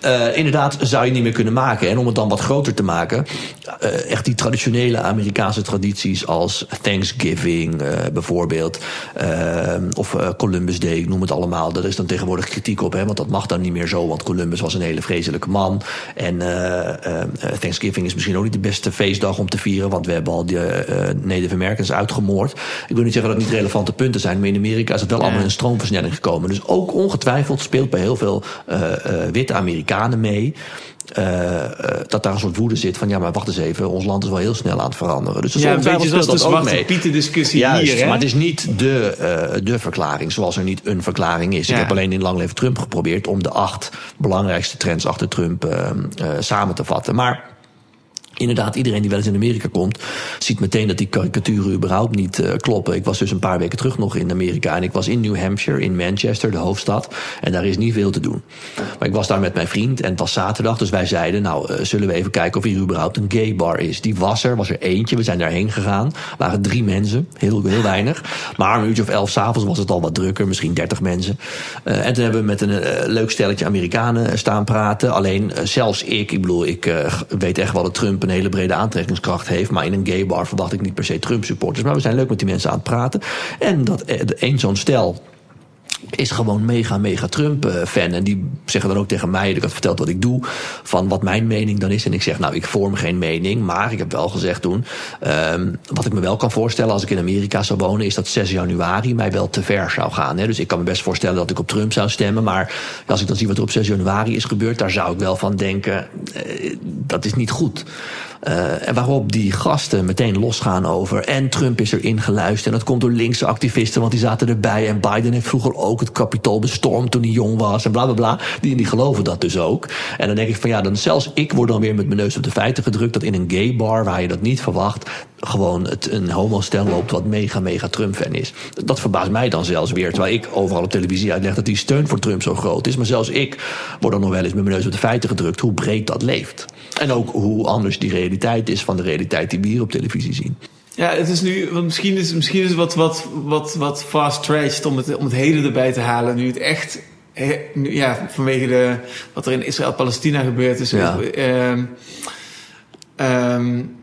Uh, inderdaad zou je niet meer kunnen maken. En om het dan wat groter te maken, uh, echt die traditionele Amerikaanse tradities als Thanksgiving uh, bijvoorbeeld, of Columbus Day, ik noem het allemaal. Daar is dan tegenwoordig kritiek op, hè, want dat mag dan niet meer zo, want Columbus was een hele vreselijke man. En Thanksgiving is misschien ook niet de beste feestdag om te vieren, want we hebben al de Native Americans uitgemoord. Ik wil niet zeggen dat het niet relevante punten zijn, maar in Amerika is het wel ja. allemaal in een stroomversnelling gekomen. Dus ook ongetwijfeld speelt bij heel veel uh, uh, witte Amerikanen mee. Uh, dat daar een soort woede zit van ja, maar wacht eens even, ons land is wel heel snel aan het veranderen. Dus dat ja, een beetje zoals de zwarte pieten discussie Juist, hier. Hè? Maar het is niet de, uh, de verklaring, zoals er niet een verklaring is. Ja. Ik heb alleen in Lang Leven Trump geprobeerd om de acht belangrijkste trends achter Trump uh, samen te vatten. Maar inderdaad, iedereen die wel eens in Amerika komt, ziet meteen dat die karikaturen überhaupt niet uh, kloppen. Ik was dus een paar weken terug nog in Amerika en ik was in New Hampshire, in Manchester, de hoofdstad. En daar is niet veel te doen. Maar ik was daar met mijn vriend en het was zaterdag, dus wij zeiden, nou, uh, zullen we even kijken of hier überhaupt een gay bar is. Die was er, was er eentje, we zijn daarheen gegaan. waren drie mensen, heel, weinig. Maar een uurtje of elf s'avonds was het al wat drukker, misschien dertig mensen. Uh, en toen hebben we met een leuk stelletje Amerikanen staan praten. Alleen zelfs ik, ik bedoel, ik weet echt wel dat Trump een hele brede aantrekkingskracht heeft. Maar in een gay bar verwacht ik niet per se Trump supporters. Maar we zijn leuk met die mensen aan het praten. En dat één zo'n stel is gewoon mega, mega Trump-fan. En die zeggen dan ook tegen mij, ik had verteld wat ik doe, van wat mijn mening dan is. En ik zeg, nou, ik vorm geen mening, maar ik heb wel gezegd toen, um, wat ik me wel kan voorstellen als ik in Amerika zou wonen, is dat 6 januari mij wel te ver zou gaan. Hè. Dus ik kan me best voorstellen dat ik op Trump zou stemmen, maar als ik dan zie wat er op 6 januari is gebeurd, daar zou ik wel van denken, uh, dat is niet goed. Uh, en waarop die gasten meteen losgaan over. En Trump is erin geluisterd. En dat komt door linkse activisten, want die zaten erbij. En Biden heeft vroeger ook het kapitool bestormd toen hij jong was. En bla bla bla. Die, die geloven dat dus ook. En dan denk ik van ja, dan zelfs ik word dan weer met mijn neus op de feiten gedrukt. Dat in een gay bar waar je dat niet verwacht. gewoon het, een homostel loopt wat mega, mega Trump-fan is. Dat verbaast mij dan zelfs weer. Terwijl ik overal op televisie uitleg dat die steun voor Trump zo groot is. Maar zelfs ik word dan nog wel eens met mijn neus op de feiten gedrukt. hoe breed dat leeft. En ook hoe anders die realiteit is van de realiteit die we hier op televisie zien. Ja, het is nu, want misschien is, misschien is het wat, wat, wat, wat fast-traced om het, om het heden erbij te halen. Nu het echt, ja, vanwege de, wat er in Israël-Palestina gebeurd is. Ja. Uh, um,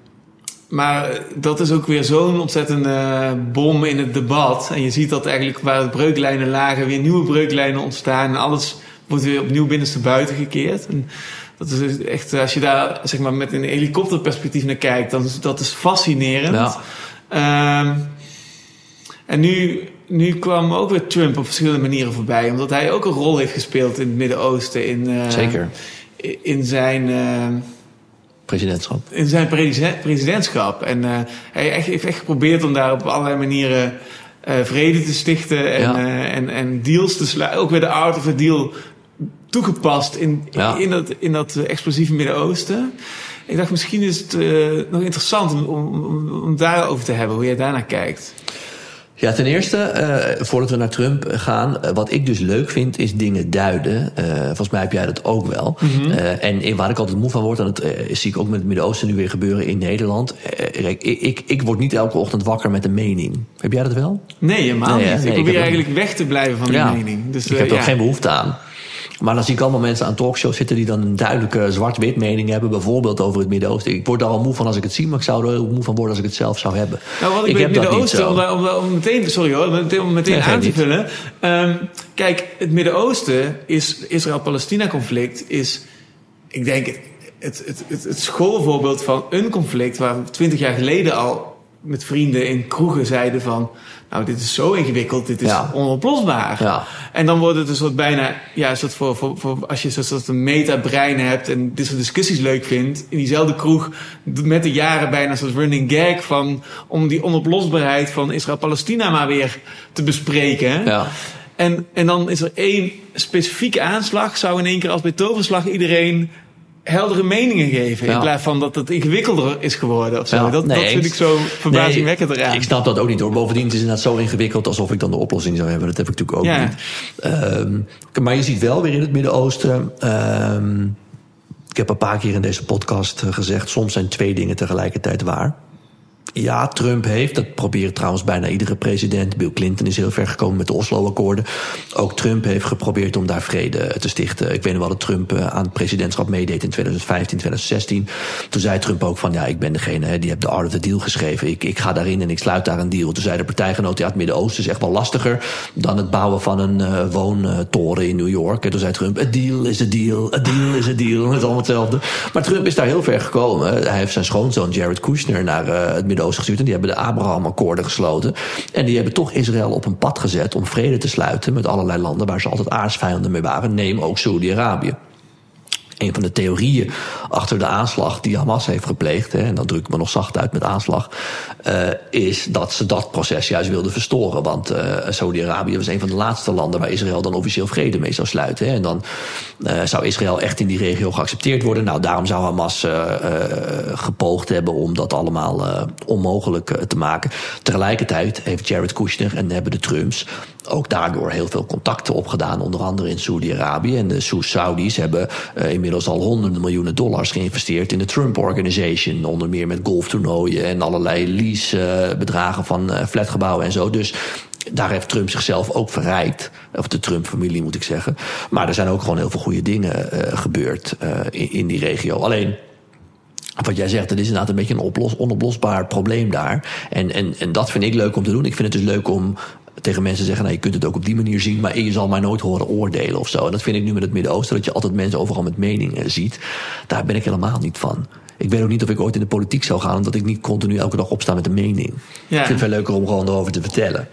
maar dat is ook weer zo'n ontzettende bom in het debat. En je ziet dat eigenlijk waar de breuklijnen lagen, weer nieuwe breuklijnen ontstaan. En alles wordt weer opnieuw binnenste buiten gekeerd. En, dat is echt, als je daar zeg maar, met een helikopterperspectief naar kijkt, dan is dat is fascinerend. Ja. Um, en nu, nu kwam ook weer Trump op verschillende manieren voorbij, omdat hij ook een rol heeft gespeeld in het Midden-Oosten. In, uh, Zeker. In zijn. Uh, presidentschap. In zijn presidentschap. En uh, hij heeft echt geprobeerd om daar op allerlei manieren uh, vrede te stichten en, Ja. uh, en, en deals te sluiten. Ook weer de art of a deal toegepast in, Ja. in dat, in dat eh, explosieve Midden-Oosten. Ik dacht, misschien is het uh, nog interessant om, om, om, daarover te hebben, hoe jij daarnaar kijkt. Ja, ten eerste, uh, voordat we naar Trump gaan, uh, wat ik dus leuk vind, is dingen duiden. Uh, volgens mij heb jij dat ook wel. Mhm. En waar ik altijd moe van word, en dat zie ik ook met het Midden-Oosten nu weer gebeuren in Nederland. Ik, ik, ik, word niet elke ochtend wakker met een mening. Heb jij dat wel? Nee, helemaal Nee, niet. ik probeer ook eigenlijk weg te blijven van die Ja. mening. Dus, ik eh, heb er ja. ook geen behoefte aan. Maar dan zie ik allemaal mensen aan talkshows zitten die dan een duidelijke zwart-wit mening hebben, bijvoorbeeld over het Midden-Oosten. Ik word daar al moe van als ik het zie, maar ik zou er moe van worden als ik het zelf zou hebben. Nou, wat ik, Ik heb het Midden-Oosten, om, meteen, sorry hoor, om meteen, om meteen Nee, aan te vullen. Ehm, kijk, het Midden-Oosten is, Israël-Palestina-conflict is, ik denk, het, het, het, het, schoolvoorbeeld van een conflict waar twintig jaar geleden al met vrienden in kroegen zeiden van, nou, dit is zo ingewikkeld, dit is Ja. onoplosbaar. Ja. En dan wordt het een soort bijna, ja, een soort voor, voor, voor als je zo'n soort een meta-brein hebt en dit soort discussies leuk vindt, in diezelfde kroeg met de jaren bijna een soort running gag van, om die onoplosbaarheid van Israël-Palestina maar weer te bespreken. Ja. En, en dan is er één specifieke aanslag, zou in één keer als bij toverslag iedereen heldere meningen geven. Ja. In plaats van dat het ingewikkelder is geworden of zo. Ja, dat, nee, dat vind ik zo verbazingwekkend Nee, eraan. Ik snap dat ook niet hoor. Bovendien het is het inderdaad zo ingewikkeld alsof ik dan de oplossing zou hebben. Dat heb ik natuurlijk ook Ja. niet. Ehm, maar je ziet wel weer in het Midden-Oosten. ehm, ik heb een paar keer in deze podcast eh, gezegd: soms zijn twee dingen tegelijkertijd waar. Ja, Trump heeft, dat probeert trouwens bijna iedere president. Bill Clinton is heel ver gekomen met de Oslo-akkoorden. Ook Trump heeft geprobeerd om daar vrede te stichten. Ik weet nog wel dat Trump eh, aan het presidentschap meedeed in 2015, 2016. Toen zei Trump ook van, ja, ik ben degene die heb de Art of the Deal geschreven. Ik, ik ga daarin en ik sluit daar een deal. Toen zei de partijgenoot, ja, het Midden-Oosten is echt wel lastiger... dan het bouwen van een uh, woontoren in New York. En toen zei Trump, a deal is a deal, a deal is a deal. Het is allemaal hetzelfde. Maar Trump is daar heel ver gekomen. Hij heeft zijn schoonzoon Jared Kushner naar uh, het Midden-Oosten En die hebben de Abraham-akkoorden gesloten. En die hebben toch Israël op een pad gezet om vrede te sluiten met allerlei landen waar ze altijd aardsvijanden mee waren. Neem ook Saudi-Arabië. Een van de theorieën achter de aanslag die Hamas heeft gepleegd, hè, en dat druk ik me nog zacht uit met aanslag, uh, is dat ze dat proces juist wilden verstoren. Want uh, Saudi-Arabië was een van de laatste landen waar Israël dan officieel vrede mee zou sluiten. Hè, en dan uh, zou Israël echt in die regio geaccepteerd worden. Nou, daarom zou Hamas gepoogd hebben om dat allemaal onmogelijk te maken. Tegelijkertijd heeft Jared Kushner en hebben de Trumps ook daardoor heel veel contacten opgedaan, onder andere in Saudi-Arabië. En de Saudis hebben uh, inmiddels al honderden miljoenen dollars geïnvesteerd in de Trump Organization. Onder meer met golftoernooien en allerlei leasebedragen uh, van uh, flatgebouwen en zo. Dus daar heeft Trump zichzelf ook verrijkt. Of de Trump-familie moet ik zeggen. Maar er zijn ook gewoon heel veel goede dingen gebeurd in, in die regio. Alleen wat jij zegt, dat is inderdaad een beetje een oplos, onoplosbaar probleem daar. En, en, en dat vind ik leuk om te doen. Ik vind het dus leuk om tegen mensen zeggen, nou, je kunt het ook op die manier zien, maar je zal mij nooit horen oordelen of zo. En dat vind ik nu met het Midden-Oosten, dat je altijd mensen overal met meningen ziet. Daar ben ik helemaal niet van. Ik weet ook niet of ik ooit in de politiek zou gaan, omdat ik niet continu elke dag opsta met een mening. Ja. Ik vind het veel leuker om gewoon erover te vertellen.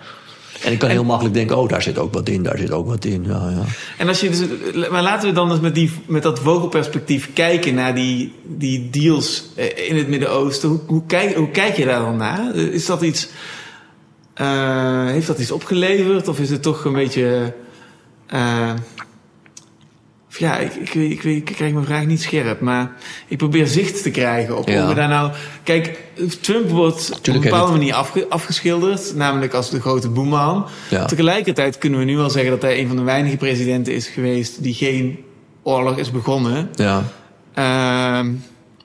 En ik kan heel makkelijk denken, oh, daar zit ook wat in, daar zit ook wat in. Ja, ja. En als je dus, maar laten we dan eens met, die, met dat vogelperspectief kijken naar die, die deals eh, in het Midden-Oosten. Hoe, hoe, kijk, hoe kijk je daar dan naar? Is dat iets uh, heeft dat iets opgeleverd? Of is het toch een beetje. Uh, ja, ik, ik, ik, ik, krijg mijn vraag niet scherp, maar ik probeer zicht te krijgen op ja. hoe we daar nou. Kijk, Trump wordt Tuurlijk op een bepaalde manier afge, afgeschilderd, namelijk als de grote boeman. Ja. Tegelijkertijd kunnen we nu wel zeggen dat hij een van de weinige presidenten is geweest die geen oorlog is begonnen. Ja. Uh,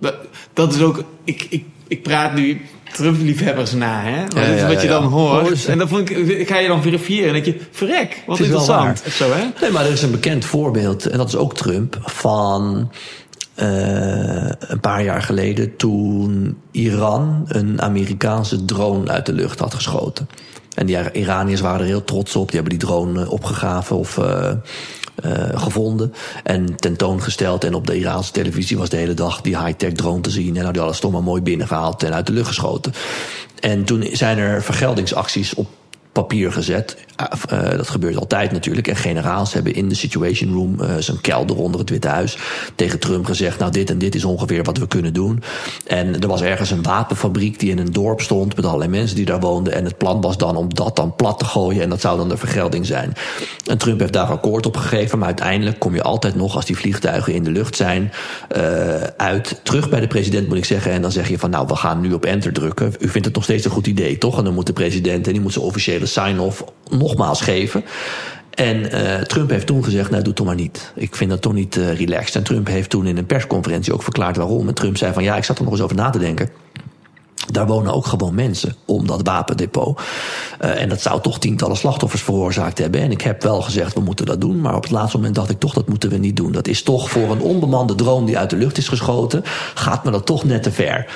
dat, dat is ook. Ik, ik, ik praat nu Trump-liefhebbers na, hè? Dat is wat je dan hoort. En dan vond ik, ga je dan verifiëren en denk je, verrek, wat interessant. Zo, hè? Nee, maar er is een bekend voorbeeld, en dat is ook Trump, van uh, een paar jaar geleden toen Iran een Amerikaanse drone uit de lucht had geschoten. En die Iraniërs waren er heel trots op. Die hebben die drone opgegraven of uh, uh, gevonden en tentoongesteld. En op de Iraanse televisie was de hele dag die high-tech drone te zien. En nou, die alles toch maar mooi binnengehaald en uit de lucht geschoten. En toen zijn er vergeldingsacties op papier gezet. Uh, dat gebeurt altijd natuurlijk. En generaals hebben in de Situation Room uh, zijn kelder onder het Witte Huis tegen Trump gezegd: Nou, dit en dit is ongeveer wat we kunnen doen. En er was ergens een wapenfabriek die in een dorp stond met allerlei mensen die daar woonden. En het plan was dan om dat dan plat te gooien. En dat zou dan de vergelding zijn. En Trump heeft daar akkoord op gegeven. Maar uiteindelijk kom je altijd nog, als die vliegtuigen in de lucht zijn, uit. Terug bij de president moet ik zeggen. En dan zeg je van: Nou, we gaan nu op enter drukken. U vindt het nog steeds een goed idee, toch? En dan moet de president en die moet zijn officiële sign-off nogmaals geven. En uh, Trump heeft toen gezegd, nou doe het maar niet. Ik vind dat toch niet uh, relaxed. En Trump heeft toen in een persconferentie ook verklaard waarom. En Trump zei van ja, ik zat er nog eens over na te denken. Daar wonen ook gewoon mensen om dat wapendepot. Uh, en dat zou toch tientallen slachtoffers veroorzaakt hebben. En ik heb wel gezegd, we moeten dat doen. Maar op het laatste moment dacht ik toch, dat moeten we niet doen. Dat is toch voor een onbemande drone die uit de lucht is geschoten... gaat me dat toch net te ver.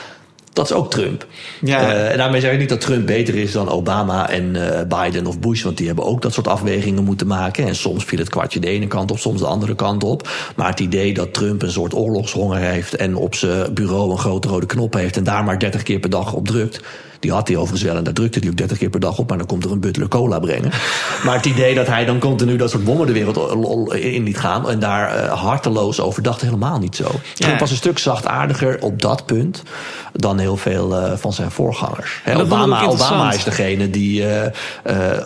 Dat is ook Trump. Ja. Uh, en daarmee zeg ik niet dat Trump beter is dan Obama en uh, Biden of Bush. Want die hebben ook dat soort afwegingen moeten maken. En soms viel het kwartje de ene kant op, soms de andere kant op. Maar het idee dat Trump een soort oorlogshonger heeft. en op zijn bureau een grote rode knop heeft. en daar maar 30 keer per dag op drukt. Die had hij overigens wel en daar drukte hij ook 30 keer per dag op. Maar dan komt er een butler cola brengen. maar het idee dat hij dan continu dat soort bommen de wereld in liet gaan. en daar uh, harteloos over dacht, helemaal niet zo. Ja. Trump was een stuk zachtaardiger op dat punt. dan heel veel uh, van zijn voorgangers. He, Obama, Obama is degene die uh,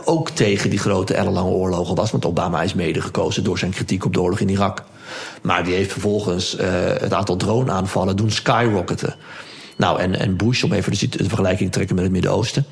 ook tegen die grote ellenlange oorlogen was. Want Obama is mede gekozen door zijn kritiek op de oorlog in Irak. Maar die heeft vervolgens het aantal drone-aanvallen doen skyrocketen. Nou, en, en Bush, om even de, de vergelijking te trekken met het Midden-Oosten.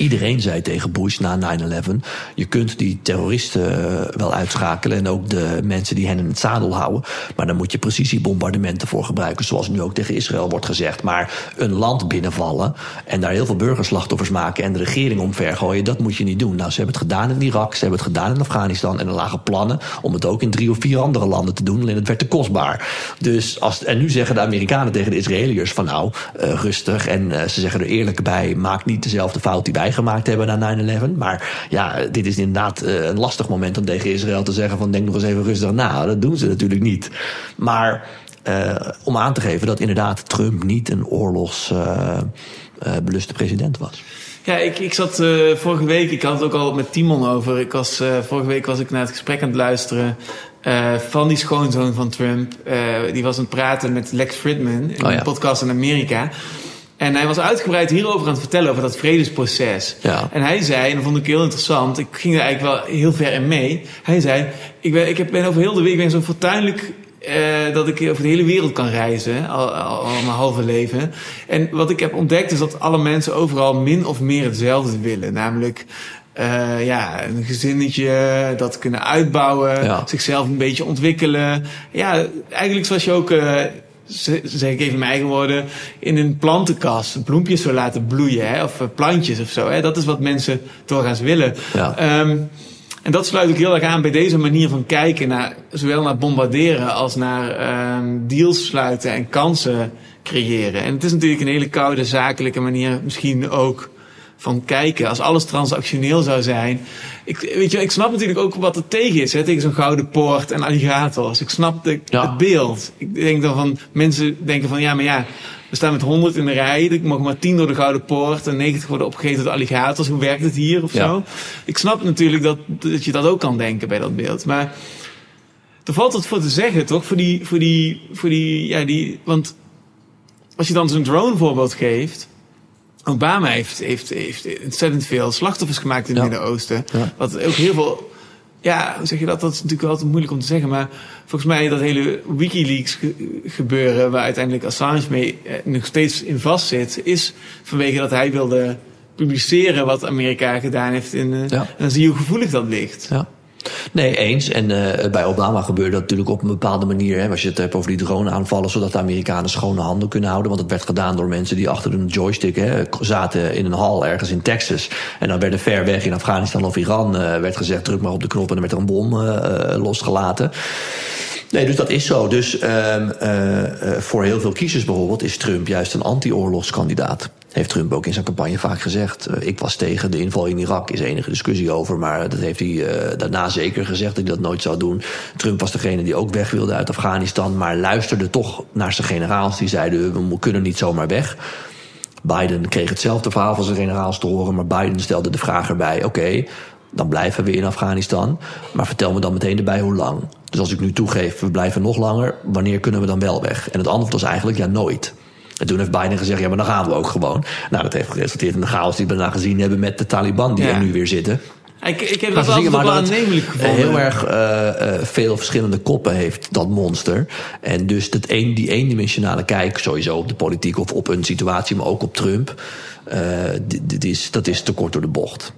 Iedereen zei tegen Bush na 9-11: je kunt die terroristen uh, wel uitschakelen en ook de mensen die hen in het zadel houden. Maar dan moet je precisiebombardementen voor gebruiken, zoals nu ook tegen Israël wordt gezegd. Maar een land binnenvallen en daar heel veel burgerslachtoffers maken en de regering omvergooien, dat moet je niet doen. Nou, ze hebben het gedaan in Irak, ze hebben het gedaan in Afghanistan en er lagen plannen om het ook in drie of vier andere landen te doen, alleen het werd te kostbaar. Dus als, en nu zeggen de Amerikanen tegen de Israëliërs van nou, uh, rustig en uh, ze zeggen er eerlijk bij, maak niet dezelfde fout die wij gemaakt hebben na 9-11. Maar ja, dit is inderdaad uh, een lastig moment om tegen Israël te zeggen van denk nog eens even rustig na. Dat doen ze natuurlijk niet. Maar uh, om aan te geven dat inderdaad Trump niet een oorlogsbeluste uh, president was. Ja, ik, ik zat uh, vorige week, ik had het ook al met Timon over. Ik was, vorige week was ik naar het gesprek aan het luisteren uh, van die schoonzoon van Trump. Uh, die was aan het praten met Lex Fridman in Oh ja. een podcast in Amerika. En hij was uitgebreid hierover aan het vertellen over dat vredesproces. Ja. En hij zei, en dat vond ik heel interessant, ik ging er eigenlijk wel heel ver in mee. Hij zei, ik ben, ik ben over heel de week ben zo fortuinlijk eh, dat ik over de hele wereld kan reizen, al, al, al mijn halve leven. En wat ik heb ontdekt is dat alle mensen overal min of meer hetzelfde willen. Namelijk eh, ja, een gezinnetje, dat kunnen uitbouwen, Ja. zichzelf een beetje ontwikkelen. Ja, eigenlijk zoals je ook, eh, z- zeg ik even mijn eigen woorden, in een plantenkast bloempjes zou laten bloeien, hè, of eh, plantjes of zo. Hè. Dat is wat mensen doorgaans willen. Ja. Ehm, en dat sluit ook heel erg aan bij deze manier van kijken naar zowel naar bombarderen als naar ehm, deals sluiten en kansen creëren. En het is natuurlijk een hele koude zakelijke manier misschien ook van kijken. Als alles transactioneel zou zijn. Ik, weet je, ik snap natuurlijk ook wat er tegen is. Hè, tegen zo'n gouden poort en alligators. Ik snap de, Ja. het beeld. Ik denk dan van mensen denken van ja, maar ja. We staan met 100 in de rij. Er mogen maar 10 door de Gouden Poort en 90 worden opgegeten door alligators. Hoe werkt het hier of Ja. zo? Ik snap natuurlijk dat, dat je dat ook kan denken bij dat beeld. Maar er valt wat voor te zeggen, toch? Voor die, voor die, voor die, ja, die, want als je dan zo'n drone voorbeeld geeft. Obama heeft, heeft, heeft ontzettend veel slachtoffers gemaakt in het Ja. Midden-Oosten. Ja. Wat ook heel veel. Ja, hoe zeg je dat? Dat is natuurlijk altijd moeilijk om te zeggen. Maar volgens mij dat hele Wikileaks ge- gebeuren, waar uiteindelijk Assange mee eh, nog steeds in vastzit, is vanwege dat hij wilde publiceren wat Amerika gedaan heeft. In, eh, Ja. En dan zie je hoe gevoelig dat ligt. Ja. Nee, eens. En eh, bij Obama gebeurde dat natuurlijk op een bepaalde manier. Hè, als je het hebt over die drone-aanvallen, zodat de Amerikanen schone handen kunnen houden. Want het werd gedaan door mensen die achter een joystick hè, zaten in een hal ergens in Texas. En dan werden ver weg in Afghanistan of Iran eh, werd gezegd: druk maar op de knop en dan werd er een bom eh, losgelaten. Nee, dus dat is zo. Dus ehm, eh, eh, voor heel veel kiezers bijvoorbeeld is Trump juist een anti-oorlogskandidaat. Heeft Trump ook in zijn campagne vaak gezegd. Eh, ik was tegen de inval in Irak, is enige discussie over. Maar dat heeft hij eh, daarna zeker gezegd dat hij dat nooit zou doen. Trump was degene die ook weg wilde uit Afghanistan. Maar luisterde toch naar zijn generaals. Die zeiden, we kunnen niet zomaar weg. Biden kreeg hetzelfde verhaal van zijn generaals te horen. Maar Biden stelde de vraag erbij, oké, dan blijven we in Afghanistan. Maar vertel me dan meteen erbij hoe lang. Dus als ik nu toegeef, we blijven nog langer. Wanneer kunnen we dan wel weg? En het antwoord was eigenlijk, ja, nooit. En toen heeft Biden gezegd, ja, maar dan gaan we ook gewoon. Nou, dat heeft geresulteerd in de chaos die we daarna gezien hebben... met de Taliban die Ja. er nu weer zitten. Ik, ik heb Maar dat altijd wel aannemelijk gevonden. Heel erg eh, eh, veel verschillende koppen heeft dat monster. En dus dat een, die eendimensionale kijk, sowieso op de politiek of op een situatie, maar ook op Trump, eh, dit, dit is, dat is te kort door de bocht.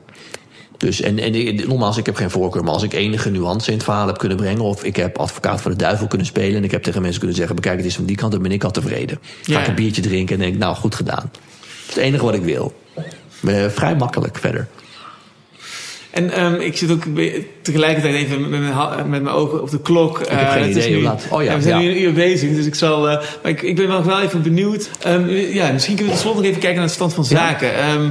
Dus, en, en ik- nogmaals, ik heb geen voorkeur, maar als ik enige nuance in het verhaal heb kunnen brengen, of ik heb advocaat voor de duivel kunnen spelen, en ik heb tegen mensen kunnen zeggen: bekijk, het is van die kant, dan ben ik al tevreden. Ga Ja. ik een biertje drinken en denk: nou, goed gedaan. Dat is het enige wat ik wil. Eh, vrij makkelijk verder. En ehm, ik zit ook tegelijkertijd even met mijn, met mijn ogen op de klok. Ik heb geen idee hoe laat- oh ja, we zijn ja. nu een uur bezig, dus ik zal. eh, maar ik, ik ben wel, wel even benieuwd. Ehm, ja, misschien kunnen we tot slot nog even kijken naar de stand van zaken. Ehm, eh,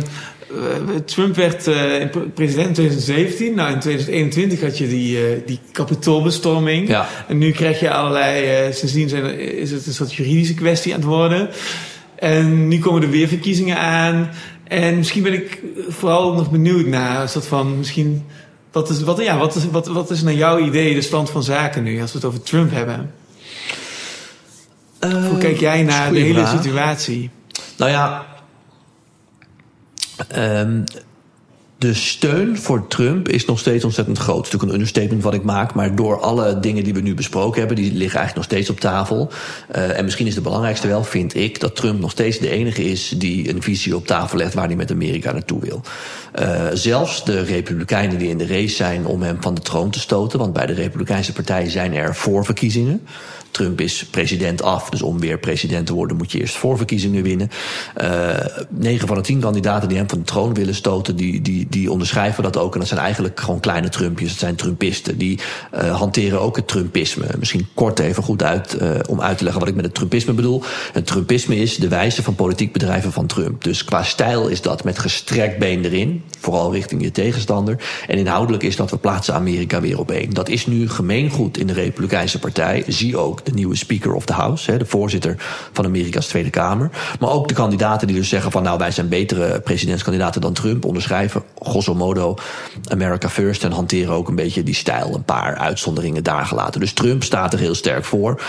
Trump werd eh, president in 2017. Nou, in 2021 had je die, eh, die kapitoolbestorming. Ja. En nu krijg je allerlei. eh, sindsdien zijn is het een soort juridische kwestie aan het worden. En nu komen er weer verkiezingen aan. En misschien ben ik vooral nog benieuwd naar een soort van misschien. Wat is, wat, ja, wat, is, wat, wat is naar jouw idee de stand van zaken nu, als we het over Trump hebben? Hoe kijk jij naar de hele vraag. situatie? Nou ja, Um, de steun voor Trump is nog steeds ontzettend groot. Het is natuurlijk een understatement wat ik maak, maar door alle dingen die we nu besproken hebben, die liggen eigenlijk nog steeds op tafel. Eh, en misschien is de belangrijkste wel, vind ik, dat Trump nog steeds de enige is die een visie op tafel legt waar hij met Amerika naartoe wil. Eh, zelfs de Republikeinen die in de race zijn om hem van de troon te stoten, want bij de Republikeinse partij zijn er voorverkiezingen. Trump is president af, dus om weer president te worden moet je eerst voorverkiezingen winnen. Eh, Negen van de tien kandidaten die hem van de troon willen stoten, die, die, die onderschrijven dat ook. En dat zijn eigenlijk gewoon kleine Trumpjes, dat zijn Trumpisten. Die eh, hanteren ook het Trumpisme. Misschien kort even goed uit eh, om uit te leggen wat ik met het Trumpisme bedoel. Het Trumpisme is de wijze van politiek bedrijven van Trump. Dus qua stijl is dat met gestrekt been erin, vooral richting je tegenstander. En inhoudelijk is dat we plaatsen Amerika weer op één. Dat is nu gemeengoed in de Republikeinse partij. Zie ook de nieuwe Speaker of the House, de voorzitter van Amerika's Tweede Kamer. Maar ook de kandidaten die dus zeggen van nou wij zijn betere presidentskandidaten dan Trump, onderschrijven grosso modo America First en hanteren ook een beetje die stijl. Een paar uitzonderingen daar gelaten. Dus Trump staat er heel sterk voor.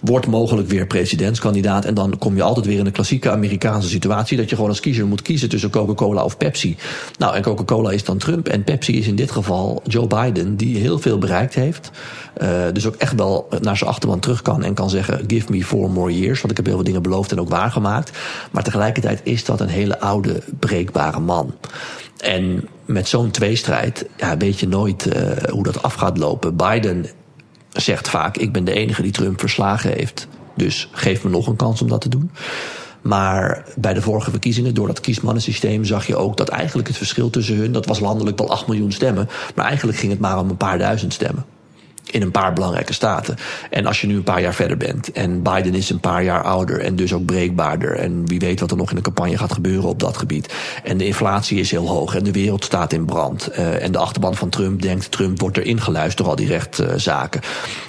Wordt mogelijk weer presidentskandidaat. En dan kom je altijd weer in de klassieke Amerikaanse situatie dat je gewoon als kiezer moet kiezen tussen Coca-Cola of Pepsi. Nou, en Coca-Cola is dan Trump en Pepsi is in dit geval Joe Biden, die heel veel bereikt heeft. Uh, dus ook echt wel naar zijn achterban terug kan en kan zeggen: Give me four more years. Want ik heb heel veel dingen beloofd en ook waargemaakt. Maar tegelijkertijd is dat een hele oude, breekbare man. En met zo'n tweestrijd ja, weet je nooit uh, hoe dat af gaat lopen. Biden zegt vaak: Ik ben de enige die Trump verslagen heeft. Dus geef me nog een kans om dat te doen. Maar bij de vorige verkiezingen, door dat kiesmannensysteem, zag je ook dat eigenlijk het verschil tussen hun, dat was landelijk wel 8 miljoen stemmen, maar eigenlijk ging het maar om een paar duizend stemmen in een paar belangrijke staten. En als je nu een paar jaar verder bent en Biden is een paar jaar ouder en dus ook breekbaarder en wie weet wat er nog in de campagne gaat gebeuren op dat gebied. En de inflatie is heel hoog en de wereld staat in brand. Uh, en de achterban van Trump denkt Trump wordt erin geluisterd door al die rechtszaken.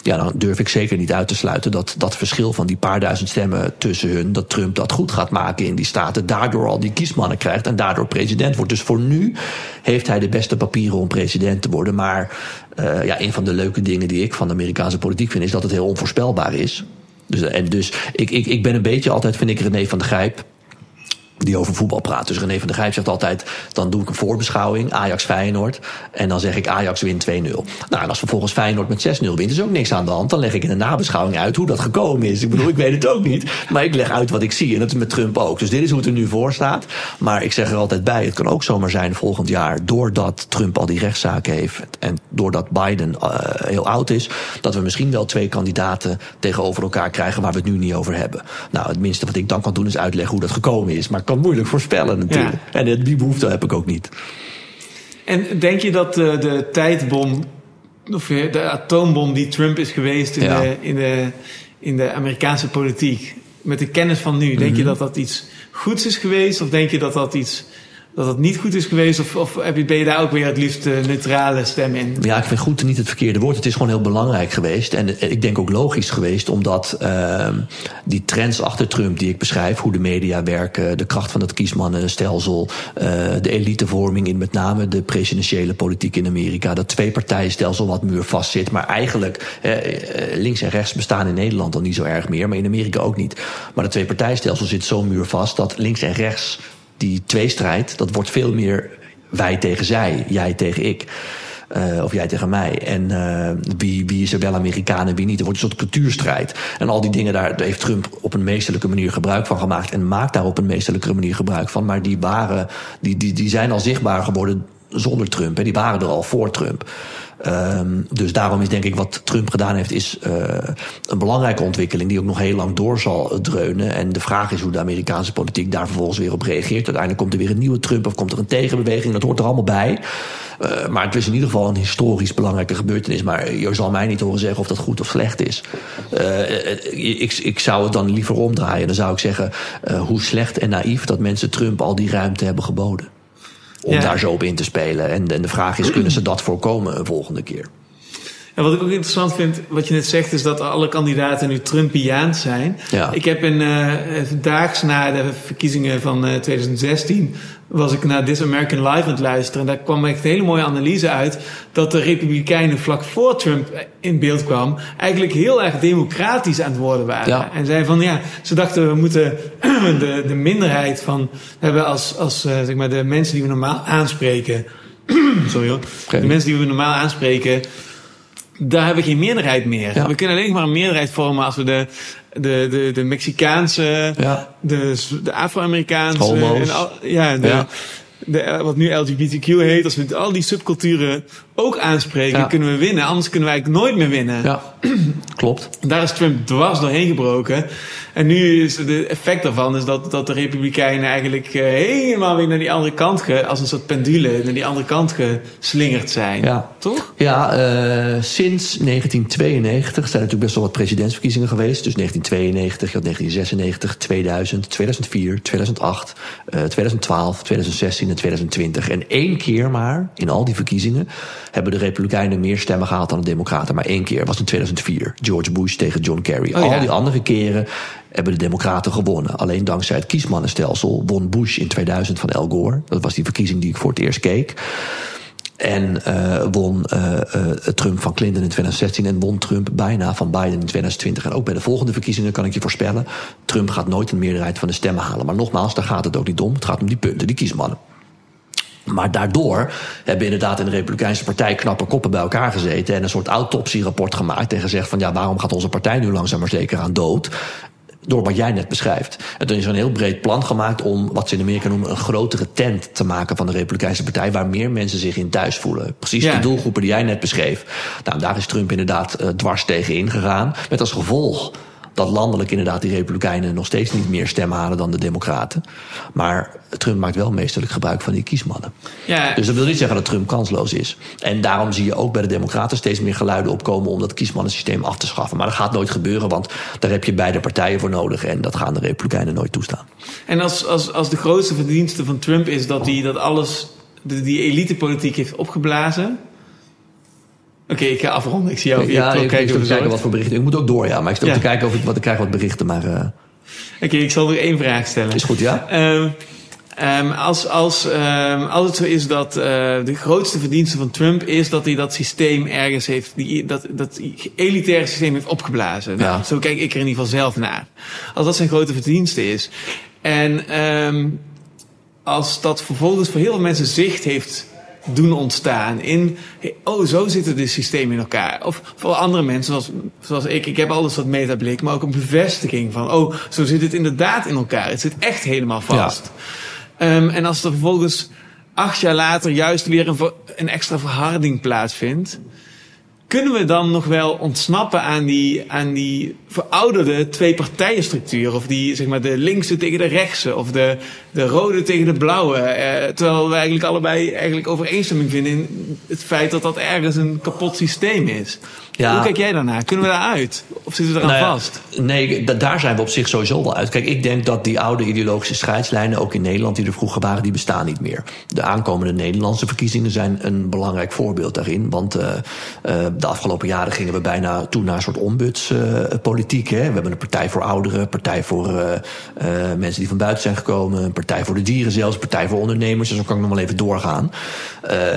ja, dan durf ik zeker niet uit te sluiten dat dat verschil van die paar duizend stemmen tussen hun, dat Trump dat goed gaat maken in die staten, daardoor al die kiesmannen krijgt en daardoor president wordt. Dus voor nu heeft hij de beste papieren om president te worden. Maar uh, ja, een van de leuke dingen die ik van de Amerikaanse politiek vind, is dat het heel onvoorspelbaar is. Dus, en dus ik, ik, ik ben een beetje altijd, vind ik, René van der Grijp die over voetbal praat. Dus René van der Grijp zegt altijd, dan doe ik een voorbeschouwing, Ajax Feyenoord. En dan zeg ik Ajax wint 2-0. Nou, en als vervolgens Feyenoord met 6-0 wint, is ook niks aan de hand. Dan leg ik in de nabeschouwing uit hoe dat gekomen is. Ik bedoel, ik weet het ook niet. Maar ik leg uit wat ik zie. En dat is met Trump ook. Dus dit is hoe het er nu voor staat. Maar ik zeg er altijd bij, het kan ook zomaar zijn volgend jaar, doordat Trump al die rechtszaken heeft en doordat Biden uh, heel oud is, dat we misschien wel twee kandidaten tegenover elkaar krijgen waar we het nu niet over hebben. Nou, het minste wat ik dan kan doen is uitleggen hoe dat gekomen is. Maar kan moeilijk voorspellen natuurlijk. Ja. En die behoefte heb ik ook niet. En denk je dat de, de tijdbom, of de atoombom die Trump is geweest in, ja. de, in, de, in de Amerikaanse politiek, met de kennis van nu, denk mm -hmm. je dat dat iets goeds is geweest? Of denk je dat dat iets dat het niet goed is geweest? Of, of ben je daar ook weer het liefst neutrale stem in? Ja, ik vind goed niet het verkeerde woord. Het is gewoon heel belangrijk geweest. En ik denk ook logisch geweest, omdat uh, die trends achter Trump die ik beschrijf, hoe de media werken, de kracht van het kiesmannenstelsel, uh, de elitevorming in met name de presidentiële politiek in Amerika, dat twee-partijenstelsel wat muurvast zit. Maar eigenlijk links en rechts bestaan in Nederland dan niet zo erg meer, maar in Amerika ook niet. Maar het twee-partijenstelsel zit zo muurvast dat links en rechts die tweestrijd, dat wordt veel meer wij tegen zij, jij tegen ik. Uh, of jij tegen mij. En uh, wie, wie is er wel Amerikaan en wie niet. Er wordt een soort cultuurstrijd. En al die dingen, daar heeft Trump op een meesterlijke manier gebruik van gemaakt. En maakt daar op een meesterlijke manier gebruik van. Maar die, waren, die, die, die zijn al zichtbaar geworden zonder Trump. En die waren er al voor Trump. Um, dus daarom is denk ik wat Trump gedaan heeft, is uh, een belangrijke ontwikkeling die ook nog heel lang door zal dreunen. En de vraag is hoe de Amerikaanse politiek daar vervolgens weer op reageert. Uiteindelijk komt er weer een nieuwe Trump of komt er een tegenbeweging. Dat hoort er allemaal bij. Uh, maar het is in ieder geval een historisch belangrijke gebeurtenis. Maar je zal mij niet horen zeggen of dat goed of slecht is. Uh, ik, ik zou het dan liever omdraaien. Dan zou ik zeggen hoe slecht en naïef dat mensen Trump al die ruimte hebben geboden om ja. daar zo op in te spelen. En, en de vraag is, kunnen ze dat voorkomen een volgende keer? En wat ik ook interessant vind, wat je net zegt, is dat alle kandidaten nu Trumpiaans zijn. Ja. Ik heb in uh, daags na de verkiezingen van uh, 2016 was ik naar This American Life aan het luisteren. En daar kwam echt een hele mooie analyse uit. Dat de Republikeinen vlak voor Trump in beeld kwam. eigenlijk heel erg democratisch aan het worden waren. Ja. En zeiden van ja, ze dachten we moeten de, de minderheid van. hebben als, als uh, zeg maar de mensen die we normaal aanspreken. Sorry hoor. De mensen die we normaal aanspreken daar hebben we geen meerderheid meer. Ja. We kunnen alleen maar een meerderheid vormen als we de, de, de, de Mexicaanse, ja. de, de Afro-Amerikaanse, ja, de, Ja. de, wat nu LGBTQ heet, als we al die subculturen ook aanspreken, kunnen we winnen. Anders kunnen eigenlijk nooit meer winnen. Ja, klopt. Daar is Trump dwars doorheen gebroken. En nu is het effect daarvan is dat, dat de Republikeinen eigenlijk eh, helemaal weer naar die andere kant, ge, als een soort pendule, naar die andere kant geslingerd zijn. Ja. Toch? Ja, eh, sinds 1992 zijn er natuurlijk best wel wat presidentsverkiezingen geweest. Dus 1992, je had 1996, 2000, 2004, 2008, eh, 2012, 2016 en 2020. En één keer maar in al die verkiezingen hebben de Republikeinen meer stemmen gehaald dan de Democraten. Maar één keer was in 2004. George Bush tegen John Kerry. Oh, ja. Al die andere keren hebben de Democraten gewonnen. Alleen dankzij het kiesmannenstelsel won Bush in 2000 van Al Gore. Dat was die verkiezing die ik voor het eerst keek. En uh, won uh, uh, Trump van Clinton in 2016 en won Trump bijna van Biden in 2020. En ook bij de volgende verkiezingen kan ik je voorspellen: Trump gaat nooit een meerderheid van de stemmen halen. Maar nogmaals, daar gaat het ook niet om. Het gaat om die punten, die kiesmannen. Maar daardoor hebben inderdaad in de Republikeinse Partij knappe koppen bij elkaar gezeten en een soort autopsierapport gemaakt en gezegd van ja, waarom gaat onze partij nu langzaam maar zeker aan dood? door wat jij net beschrijft. En toen is er een heel breed plan gemaakt om wat ze in Amerika noemen een grotere tent te maken van de Republikeinse Partij, waar meer mensen zich in thuis voelen. Precies Ja. de doelgroepen die jij net beschreef. Nou, daar is Trump inderdaad uh, dwars tegen ingegaan. Met als gevolg dat landelijk inderdaad die Republikeinen nog steeds niet meer stemmen halen dan de Democraten. Maar Trump maakt wel meesterlijk gebruik van die kiesmannen. Ja. Dus dat wil niet zeggen dat Trump kansloos is. En daarom zie je ook bij de Democraten steeds meer geluiden opkomen om dat kiesmannensysteem af te schaffen. Maar dat gaat nooit gebeuren, want daar heb je beide partijen voor nodig. En dat gaan de Republikeinen nooit toestaan. En als, als, als de grootste verdienste van Trump is dat hij dat alles, die, die elitepolitiek heeft opgeblazen. Oké, ik ga afronden. Ik zie jou ja, ik, kijken. kijken wat voor berichten. Ik moet ook door, ja. Maar ik zit ook Ja. te kijken of ik, wat, ik krijg wat berichten. Maar uh, Oké, ik zal nog één vraag stellen. is goed, ja? Ehm, ehm, als, als, ehm, als het zo is dat eh, de grootste verdienste van Trump is dat hij dat systeem ergens heeft, die, dat, dat elitaire systeem heeft opgeblazen. Nou, Ja. Zo kijk ik er in ieder geval zelf naar. Als dat zijn grote verdienste is. En als dat vervolgens voor heel veel mensen zicht heeft doen ontstaan in, oh, zo zitten de systemen in elkaar. Of voor andere mensen, zoals, zoals ik, ik heb alles wat metablik, maar ook een bevestiging van, oh, zo zit het inderdaad in elkaar. Het zit echt helemaal vast. Ehm, en als er vervolgens acht jaar later juist weer een extra verharding plaatsvindt, kunnen we dan nog wel ontsnappen aan die, aan die verouderde twee-partijenstructuur? Of die, zeg maar, de linkse tegen de rechtse, of de, de rode tegen de blauwe. Eh, terwijl we eigenlijk allebei eigenlijk overeenstemming vinden in het feit dat dat ergens een kapot systeem is. Ja. Hoe kijk jij daarnaar? Kunnen we daaruit? Of zitten we eraan Nou ja, vast? Nee, da- daar zijn we op zich sowieso wel uit. Kijk, ik denk dat die oude ideologische scheidslijnen, ook in Nederland, die er vroeger waren, die bestaan niet meer. De aankomende Nederlandse verkiezingen zijn een belangrijk voorbeeld daarin. Want uh, uh, de afgelopen jaren gingen we bijna toe naar een soort ombudspolitiek. Uh, we hebben een partij voor ouderen, een partij voor uh, mensen die van buiten zijn gekomen, een partij voor de dieren zelfs, een partij voor ondernemers. Dus zo kan ik nog wel even doorgaan.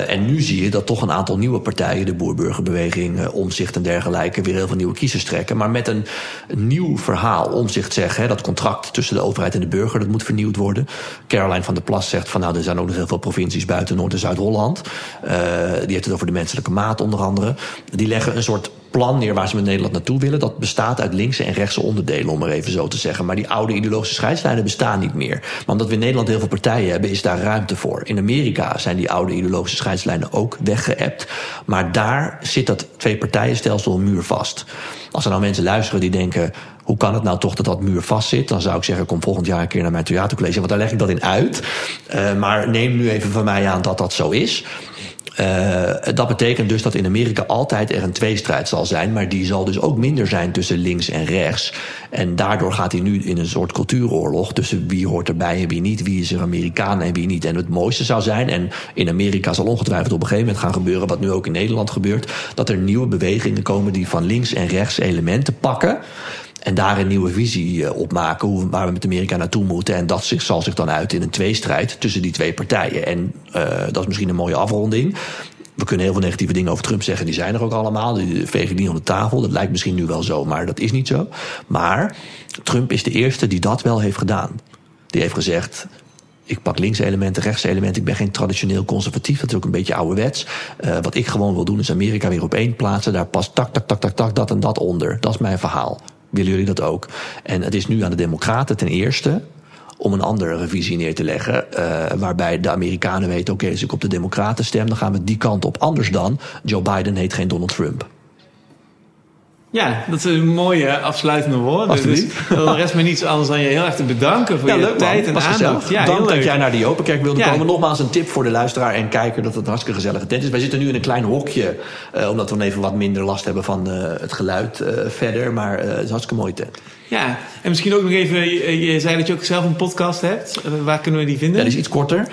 En nu zie je dat toch een aantal nieuwe partijen, de boerburgerbeweging, uh, en dergelijke, weer heel veel nieuwe kiezers trekken. Maar met een, nieuw verhaal. Omzicht zegt, hè, dat contract tussen de overheid en de burger, dat moet vernieuwd worden. Caroline van der Plas zegt van nou, er zijn ook nog heel veel provincies buiten Noord- en Zuid-Holland. Uh, die heeft het over de menselijke maat onder andere. Die leggen een soort plan neer waar ze met Nederland naartoe willen. Dat bestaat uit linkse en rechtse onderdelen, om maar even zo te zeggen. Maar die oude ideologische scheidslijnen bestaan niet meer. Maar omdat we in Nederland heel veel partijen hebben, is daar ruimte voor. In Amerika zijn die oude ideologische scheidslijnen ook weggeëpt. Maar daar zit dat twee-partijenstelsel muurvast. Als er nou mensen luisteren die denken... hoe kan het nou toch dat dat muur vast zit? Dan zou ik zeggen, kom volgend jaar een keer naar mijn theatercollege... want daar leg ik dat in uit. Uh, maar neem nu even van mij aan dat dat zo is... Uh, dat betekent dus dat in Amerika altijd er een tweestrijd zal zijn, maar die zal dus ook minder zijn tussen links en rechts. En daardoor gaat hij nu in een soort cultuuroorlog tussen wie hoort erbij en wie niet, wie is er Amerikaan en wie niet. En het mooiste zou zijn, en in Amerika zal ongetwijfeld op een gegeven moment gaan gebeuren, wat nu ook in Nederland gebeurt, dat er nieuwe bewegingen komen die van links en rechts elementen pakken. En daar een nieuwe visie op maken, hoe, waar we met Amerika naartoe moeten. En dat zich, zal zich dan uit in een tweestrijd tussen die twee partijen. En uh, dat is misschien een mooie afronding. We kunnen heel veel negatieve dingen over Trump zeggen, die zijn er ook allemaal. Die vegen niet onder de tafel. Dat lijkt misschien nu wel zo, maar dat is niet zo. Maar Trump is de eerste die dat wel heeft gedaan. Die heeft gezegd. Ik pak linkse elementen, rechtse elementen. Ik ben geen traditioneel conservatief. Dat is ook een beetje ouderwets. Uh, wat ik gewoon wil doen is Amerika weer op één plaatsen. Daar past tak, tak, tak, tak, tak, dat en dat onder. Dat is mijn verhaal willen jullie dat ook? En het is nu aan de Democraten ten eerste om een andere revisie neer te leggen. Uh, waarbij de Amerikanen weten: oké, als ik op de Democraten stem, dan gaan we die kant op. Anders dan Joe Biden heet geen Donald Trump. Ja, dat is een mooie afsluitende woorden. Dus er rest me niets anders dan je heel erg te bedanken voor ja, je leuk, tijd en aandacht. Ja, Dank dat jij naar die Openkerk wilde ja. komen. Nogmaals een tip voor de luisteraar en kijker dat het een hartstikke gezellige tent is. Wij zitten nu in een klein hokje, uh, omdat we even wat minder last hebben van uh, het geluid uh, verder. Maar het is een hartstikke mooie tent. Ja, en misschien ook nog even, je, je zei dat je ook zelf een podcast hebt. Eh, waar kunnen we die vinden? Ja, die is iets korter.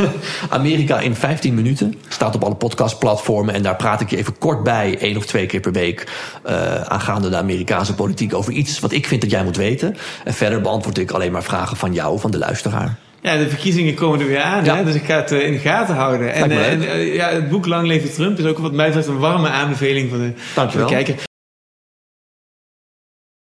Amerika in 15 minuten. Staat op alle podcastplatformen. En daar praat ik je even kort bij, één of twee keer per week. Uh, aangaande de Amerikaanse politiek over iets wat ik vind dat jij moet weten. En verder beantwoord ik alleen maar vragen van jou, van de luisteraar. Ja, de verkiezingen komen er weer aan, ja. hè? dus ik ga het uh, in de gaten houden. En, en uh, ja, het boek Lang Leven Trump is ook wat mij betreft een warme aanbeveling van de, van de kijker.